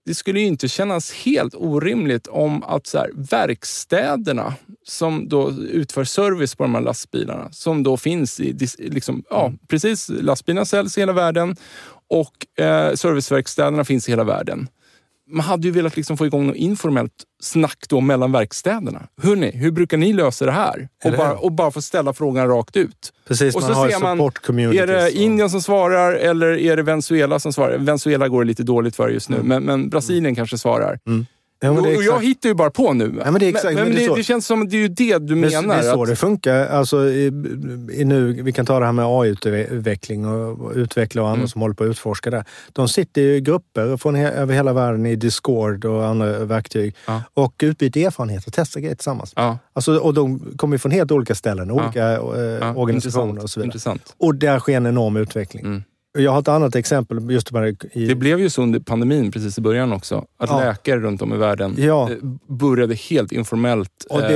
Det skulle ju inte kännas helt orimligt om att så här, verkstäderna som då utför service på de här lastbilarna, som då finns i, liksom, ja precis, lastbilarna säljs i hela världen och eh, serviceverkstäderna finns i hela världen man hade ju velat liksom få igång något informellt snack då mellan verkstäderna. Hörrni, hur brukar ni lösa det här? Och Eller bara, och bara få ställa frågan rakt ut. Precis, Och man så har ser man. Är det och- Indien som svarar eller är det Venezuela som svarar? Venezuela går det lite dåligt för just nu, men, men Brasilien kanske svarar. Mm. Ja, och jag hittar ju bara på nu. Ja, men det exakt- men, men men det det, det känns som det är ju det du Men menar. Det är så att, det funkar. Alltså, i, i nu, vi kan ta det här med AI-utveckling och, och utvecklare och andra Mm. som håller på att utforska det. De sitter i grupper från he, över hela världen i Discord och andra verktyg Ja. och utbyter erfarenheter och testar grejer tillsammans. ja, Alltså, och de kommer från helt olika ställen, olika eh, organisationer intressant, och så vidare. Intressant. Och där sker en enorm utveckling. Mm. Jag har ett annat exempel just bara i... Det blev ju så under pandemin precis i början också. Att Ja. läkare runt om i världen Ja. eh, började helt informellt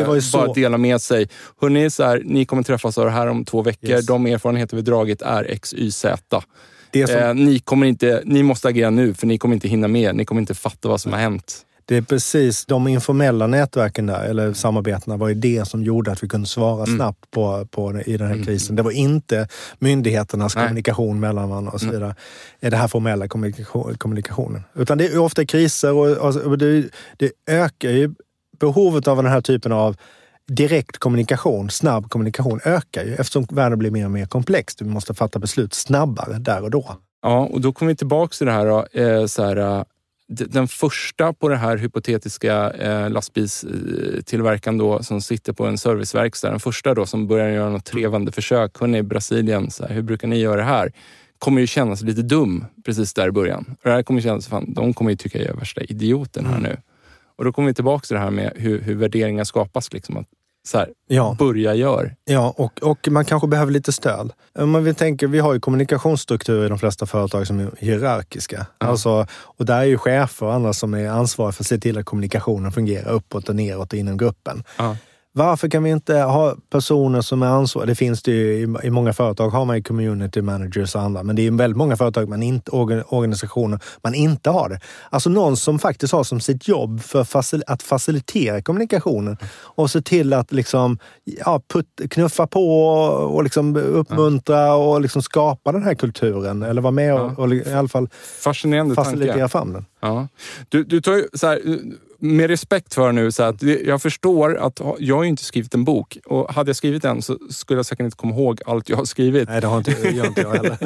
det ju så- bara dela med sig. Hörrni, så här, ni kommer träffas av det här om två veckor. Yes. De erfarenheter vi dragit är X, Y, Z. det, som, Eh, ni, kommer inte, ni måste agera nu för ni kommer inte hinna med. Ni kommer inte fatta vad som har hänt. Det är precis de informella nätverken där, eller samarbetena, var ju det som gjorde att vi kunde svara Mm. snabbt på, på, i den här krisen. Det var inte myndigheternas Nej. kommunikation mellan varandra och så vidare. Eh, Den här formella kommunikation, kommunikationen. Utan det är ofta kriser och, och det, det ökar ju behovet av den här typen av direkt kommunikation, snabb kommunikation ökar ju eftersom världen blir mer och mer komplex. Vi måste fatta beslut snabbare där och då. Ja, och då kommer vi tillbaka till det här. Då, eh, så här den första på det här hypotetiska eh, lastbilstillverkaren då, som sitter på en serviceverkstad, den första då som börjar göra något trevande försök. Hörrni, Brasilien, så här, hur brukar ni göra det här? Kommer ju kännas lite dum precis där i början. Och det här kommer kännas, fan, de kommer ju tycka jag är värsta idioten här nu. Och då kommer vi tillbaka till det här med hur, hur värderingar skapas. Liksom, att, så här, Ja. börja gör. Ja, och, och man kanske behöver lite stöd. Om man vill tänka, vi har ju kommunikationsstrukturer i de flesta företag som är hierarkiska. Alltså, och där är ju chefer och andra som är ansvariga för att se till att kommunikationen fungerar uppåt och neråt inom gruppen. Ja. Varför kan vi inte ha personer som är ansvariga? Det finns det ju i, många företag har man ju community managers och andra, men det är väldigt många företag, man inte, organ- organisationer, man inte har det. Alltså någon som faktiskt har som sitt jobb för att facilitera kommunikationen och se till att liksom, ja, put, knuffa på och, liksom uppmuntra och liksom skapa den här kulturen. Eller vara med och, och i alla fall Fascinerande tanke. facilitera fram den. Ja. Du, du tar ju så här, med respekt för nu, så att det- jag förstår att jag har ju inte skrivit en bok och hade jag skrivit en så skulle jag säkert inte komma ihåg allt jag har skrivit. Nej, det har inte, gör inte jag heller.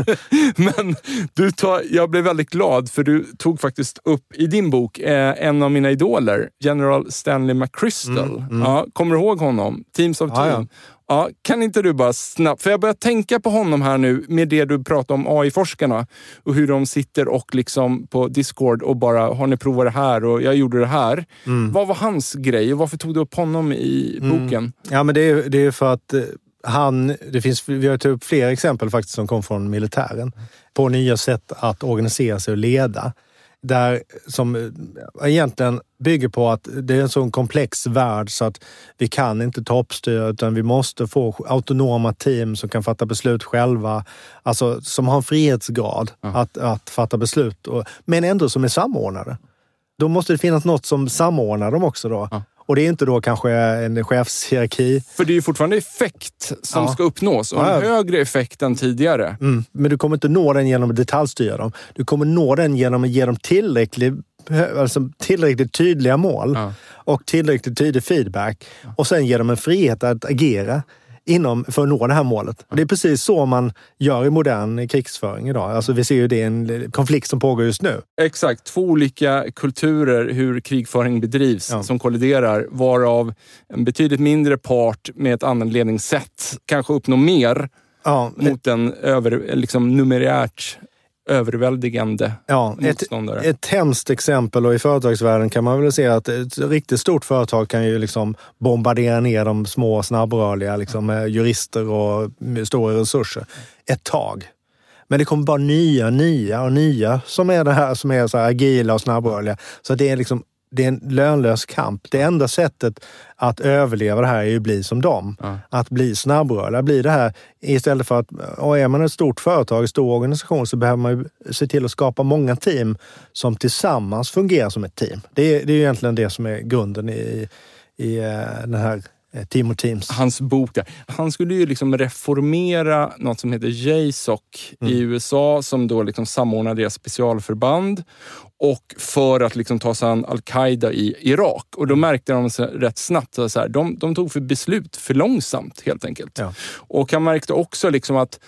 Men du tar, jag blev väldigt glad för du tog faktiskt upp i din bok eh, en av mina idoler, General Stanley McChrystal. Ja, kommer du ihåg honom? Teams of Mm, Ja, ja. Ja, kan inte du bara snabbt, för jag börjar tänka på honom här nu med det du pratar om AI-forskarna och hur de sitter och liksom på Discord och bara, har ni provat det här och jag gjorde det här. Mm. Vad var hans grej och varför tog du upp honom i boken? Ja, men det är, det är för att eh, han, det finns, vi har tagit upp flera exempel faktiskt som kom från militären på nya sätt att organisera sig och leda. Där som eh, egentligen bygger på att det är en sån komplex värld så att vi kan inte toppstyra utan vi måste få autonoma team som kan fatta beslut själva. Alltså som har en frihetsgrad att, att fatta beslut, och, men ändå som är samordnade. Då måste det finnas något som samordnar dem också då. Och det är inte då kanske en chefshierarki. För det är ju fortfarande effekt som Ja. ska uppnås och en Ja. högre effekt än tidigare. Mm. Men du kommer inte nå den genom att detaljstyra dem. Du kommer nå den genom att ge dem tillräckligt, alltså tillräckligt tydliga mål Ja. och tillräckligt tydlig feedback. Och sen ge dem en frihet att agera inom, för att nå det här målet. Och det är precis så man gör i modern krigsföring idag. Alltså vi ser ju det är en konflikt som pågår just nu. Exakt, två olika kulturer hur krigföring bedrivs Ja. som kolliderar, varav en betydligt mindre part med ett annat ledningssätt kanske uppnår mer Ja, mot en över, liksom numerärt överväldigande ja, ett, motståndare. Ett hemskt exempel och i företagsvärlden kan man väl se att ett riktigt stort företag kan ju liksom bombardera ner de små snabbrörliga liksom, med jurister och stora resurser ett tag. Men det kommer bara nya, nya och nya som är det här som är så här agila och snabbrörliga. Så det är liksom det är en lönlös kamp. Det enda sättet att överleva det här är ju att bli som dem. Ja. Att bli snabbrörliga. Bli det här istället för att, och är man ett stort företag, en stor organisation, så behöver man ju se till att skapa många team som tillsammans fungerar som ett team. Det är, det är ju egentligen det som är grunden i, i eh, den här eh, och Teams. Hans bok där. Han skulle ju liksom reformera något som heter JSOC i Mm. USA som då liksom samordnar deras specialförband och för att liksom ta sig an al-Qaida i Irak. Och Mm. då märkte de rätt snabbt att så här, de, de tog för beslut för långsamt helt enkelt. Ja. Och han märkte också liksom att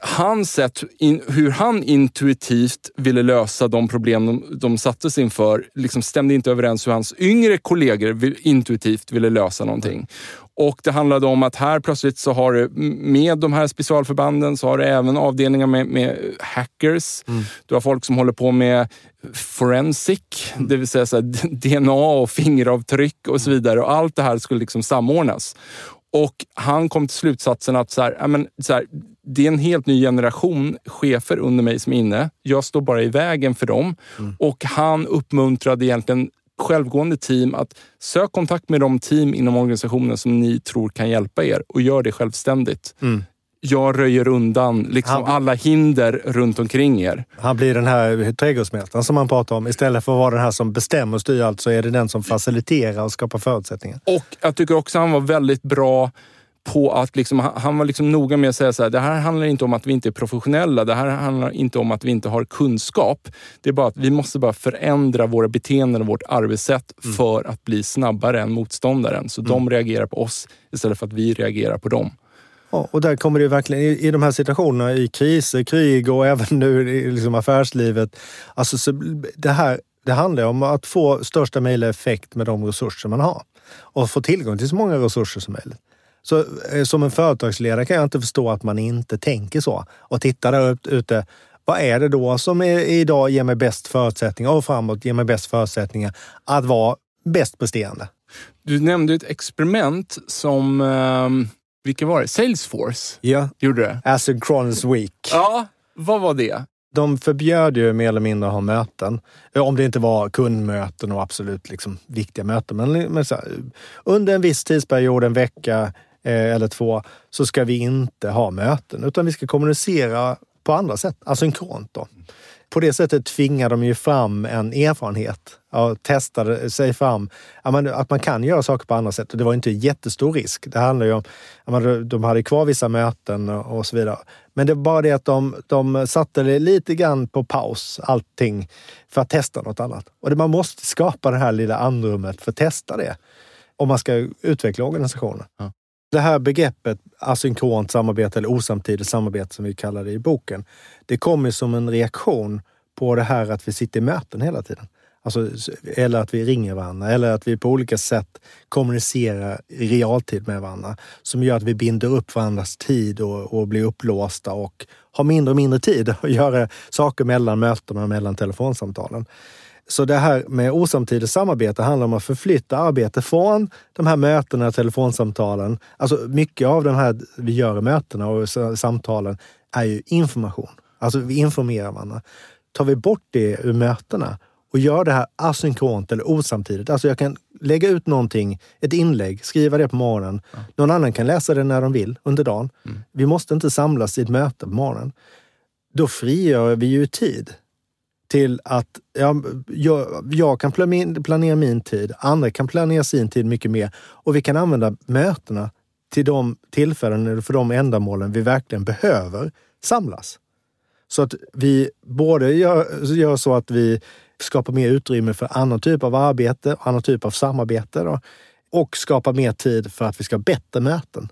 hans sätt, in, hur han intuitivt ville lösa de problem de, de sattes inför, liksom stämde inte överens hur hans yngre kollegor intuitivt ville lösa någonting. Och det handlade om att här plötsligt så har du med de här specialförbanden så har du även avdelningar med, med hackers. Mm. Du har folk som håller på med forensic, mm. det vill säga så DNA och fingeravtryck och så vidare. Och allt det här skulle liksom samordnas. Och han kom till slutsatsen att så här, men, så här, det är en helt ny generation chefer under mig som är inne. Jag står bara i vägen för dem. Mm. Och han uppmuntrade egentligen självgående team att sök kontakt med de team inom organisationen som ni tror kan hjälpa er och gör det självständigt. Mm. Jag röjer undan liksom han, alla hinder runt omkring er. Han blir den här trädgårdsmästaren som man pratar om. Istället för att vara den här som bestämmer och styr allt så är det den som faciliterar och skapar förutsättningar. Och jag tycker också han var väldigt bra på att liksom, han var liksom noga med att säga så här, det här handlar inte om att vi inte är professionella. Det här handlar inte om att vi inte har kunskap. Det är bara att vi måste bara förändra våra beteenden och vårt arbetssätt mm. för att bli snabbare än motståndaren. Så mm. de reagerar på oss istället för att vi reagerar på dem. Ja, och där kommer det verkligen, i, i de här situationerna, i kriser, krig och även nu i liksom affärslivet. Alltså, så det, här, det handlar om att få största möjliga effekt med de resurser man har. Och få tillgång till så många resurser som möjligt. Så eh, som en företagsledare kan jag inte förstå att man inte tänker så och tittar där ute. Vad är det då som är, idag ger mig bäst förutsättningar och framåt ger mig bäst förutsättningar att vara bäst presterande? Du nämnde ett experiment som, eh, vilka var det? Salesforce? Ja. Gjorde det? Asynchronous Week. Ja, vad var det? De förbjöd ju mer eller mindre att ha möten. Om det inte var kundmöten och absolut liksom viktiga möten. Men, men här, under en viss tidsperiod, en vecka, Eh, eller två, så ska vi inte ha möten, utan vi ska kommunicera på andra sätt, asynkront. Då. På det sättet tvingar de ju fram en erfarenhet och testade sig fram att man kan göra saker på andra sätt. Och det var inte jättestor risk. Det handlar ju om att de hade kvar vissa möten och så vidare. Men det var bara det att de, de satte det lite grann på paus, allting, för att testa något annat. Och man måste skapa det här lilla andrummet för att testa det om man ska utveckla organisationen. Ja. Det här begreppet asynkront samarbete eller osamtidigt samarbete som vi kallar det i boken, det kommer som en reaktion på det här att vi sitter i möten hela tiden. Alltså, eller att vi ringer varandra eller att vi på olika sätt kommunicerar i realtid med varandra som gör att vi binder upp varandras tid och, och blir upplåsta och har mindre och mindre tid att göra saker mellan mötena och mellan telefonsamtalen. Så det här med osamtidigt samarbete handlar om att förflytta arbete från de här mötena, telefonsamtalen. Alltså mycket av de här vi gör i mötena och samtalen är ju information. Alltså vi informerar varandra. Tar vi bort det ur mötena och gör det här asynkront eller osamtidigt. Alltså jag kan lägga ut någonting, ett inlägg, skriva det på morgonen. Ja. Någon annan kan läsa det när de vill under dagen. Mm. Vi måste inte samlas i ett möte på morgonen. Då frigör vi ju tid till att ja, jag, jag, kan planera min tid, andra kan planera sin tid mycket mer och vi kan använda mötena till de tillfällen eller för de ändamålen vi verkligen behöver samlas. Så att vi både gör, gör så att vi skapar mer utrymme för annan typ av arbete, annan typ av samarbete då, och skapar mer tid för att vi ska ha bättre möten.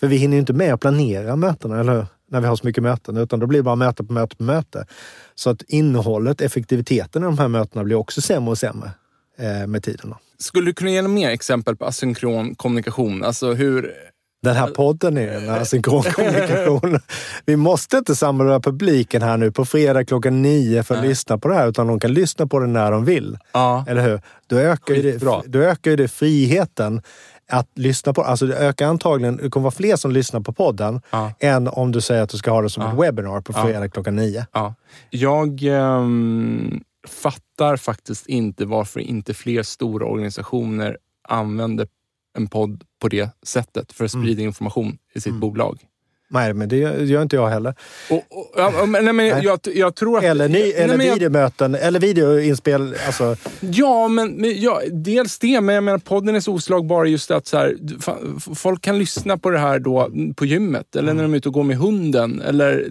För vi hinner ju inte med att planera mötena, eller hur? När vi har så mycket möten, utan då blir det bara möte på möte på möte. Så att innehållet, effektiviteten i de här mötena blir också sämre och sämre eh, med tiden. Skulle du kunna ge mer exempel på asynkron kommunikation? Alltså hur... Den här podden är en asynkron kommunikation. vi måste inte samla publiken här nu på fredag klockan nio för att Nej. lyssna på det här, utan de kan lyssna på det när de vill. Ja. Eller hur? Då ökar, ju det, då ökar ju det friheten att lyssna på. Alltså det ökar antagligen, det kommer vara fler som lyssnar på podden ja. än om du säger att du ska ha det som ja. ett webbinar på fredag ja. klockan nio. Ja. Jag um, fattar faktiskt inte varför inte fler stora organisationer använder en podd på det sättet för att sprida mm. information i sitt mm. bolag. Nej, men det gör inte jag heller. Och, och, ja, men, nej, men jag, jag, tror att... Eller, ny, eller nej, videomöten, jag, eller videoinspel. Alltså. Ja, men, ja, dels det, men jag menar podden är så oslagbar just att så här, folk kan lyssna på det här då på gymmet, eller mm. när de är ute och går med hunden, eller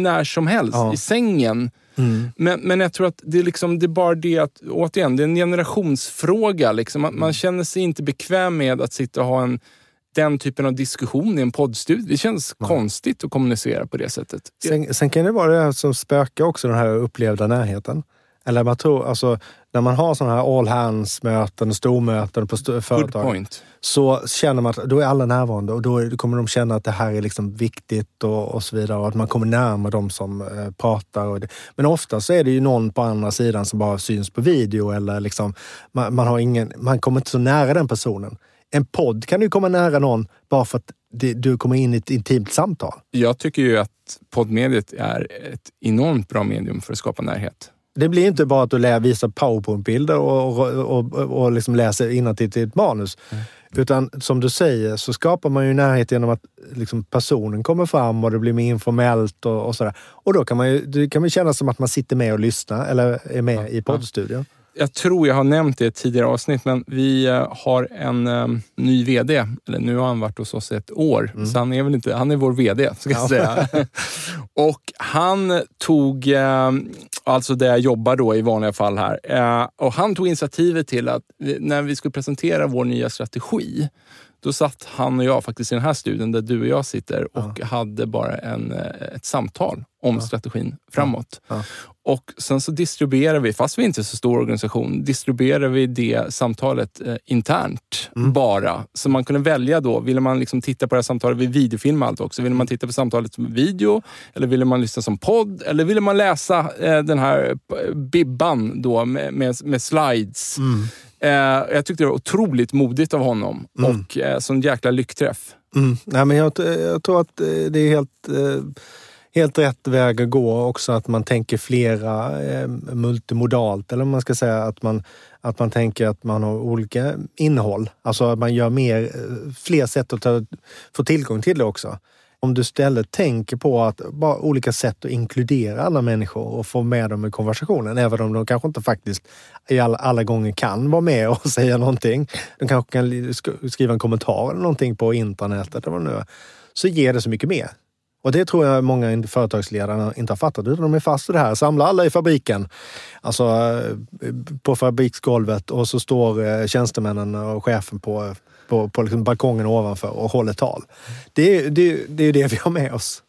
när som helst, ja. i sängen. Mm. Men, men jag tror att det är, liksom, det är bara det att, återigen, det är en generationsfråga. Liksom. Man, man känner sig inte bekväm med att sitta och ha en den typen av diskussion i en poddstudio. Det känns Nej. konstigt att kommunicera på det sättet. Sen, sen kan det vara det som spökar också, den här upplevda närheten. Eller man tror, alltså, när man har sådana här all hands-möten, stormöten på st företag. Så känner man att då är alla närvarande och då kommer de känna att det här är liksom viktigt och, och så vidare. Och att man kommer närmare de som eh, pratar. Men ofta så är det ju någon på andra sidan som bara syns på video eller liksom, man, man, har ingen, man kommer inte så nära den personen. En podd kan du komma nära någon bara för att det, du kommer in i ett intimt samtal. Jag tycker ju att poddmediet är ett enormt bra medium för att skapa närhet. Det blir inte bara att du visar powerpoint-bilder och, och, och, och liksom läser innantill till ett manus. Mm. Utan som du säger så skapar man ju närhet genom att liksom personen kommer fram och det blir mer informellt och, och sådär. Och då kan man ju, det kan man känna som att man sitter med och lyssnar eller är med ja, i poddstudion. Ja jag tror jag har nämnt det i ett tidigare avsnitt, men vi eh, har en um, ny VD. Eller nu har han varit hos oss ett år, mm. så han är väl inte, han är vår VD, ska jag säga. och han tog, um, alltså där jag jobbar då i vanliga fall här, uh, och han tog initiativet till att när vi skulle presentera vår nya strategi, då satt han och jag faktiskt i den här studien där du och jag sitter och ja. hade bara en, ett samtal om ja. strategin framåt. Ja. Och sen så distribuerar vi, fast vi inte är så stor organisation, distribuerar vi det samtalet eh, internt mm. bara. Så man kunde välja då, ville man liksom titta på det här samtalet, vi videofilmar allt också. Ville man titta på samtalet som video eller ville man lyssna som podd? Eller ville man läsa eh, den här bibban då med, med, med slides? Mm. Eh, jag tyckte det var otroligt modigt av honom mm. och eh, sån jäkla lyckträff. Mm. Nej, men jag, jag, tror att eh, det är helt eh, helt rätt väg att gå också att man tänker flera eh, multimodalt eller om man ska säga att man, att man tänker att man har olika innehåll. Alltså att man gör mer, eh, fler sätt att ta, få tillgång till det också. Om du istället tänker på att bara olika sätt att inkludera alla människor och få med dem i konversationen, även om de kanske inte faktiskt i alla, alla gånger kan vara med och säga någonting. De kanske kan skriva en kommentar eller någonting på intranätet eller vad det nu är. Så ger det så mycket mer. Och det tror jag många företagsledare inte har fattat, utan de är fast i det här. Samla alla i fabriken, alltså eh, på fabriksgolvet och så står eh, tjänstemännen och chefen på, på, på liksom balkongen ovanför och håller tal. Det, det, det är det vi har med oss.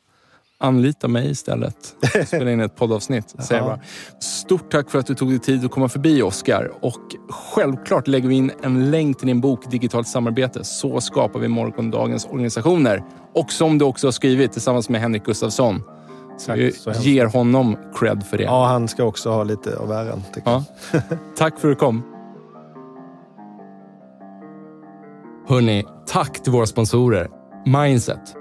Anlita mig istället. Spela in ett poddavsnitt. Säger bara. Stort tack för att du tog dig tid att komma förbi Oskar. Och självklart lägger vi in en länk till din bok Digitalt samarbete. Så skapar vi morgondagens organisationer. Och som du också har skrivit tillsammans med Henrik Gustafsson. Så vi ger honom cred för det. Ja, han ska också ha lite av äran. Ja. tack för att du kom. Hörni, tack till våra sponsorer. Mindset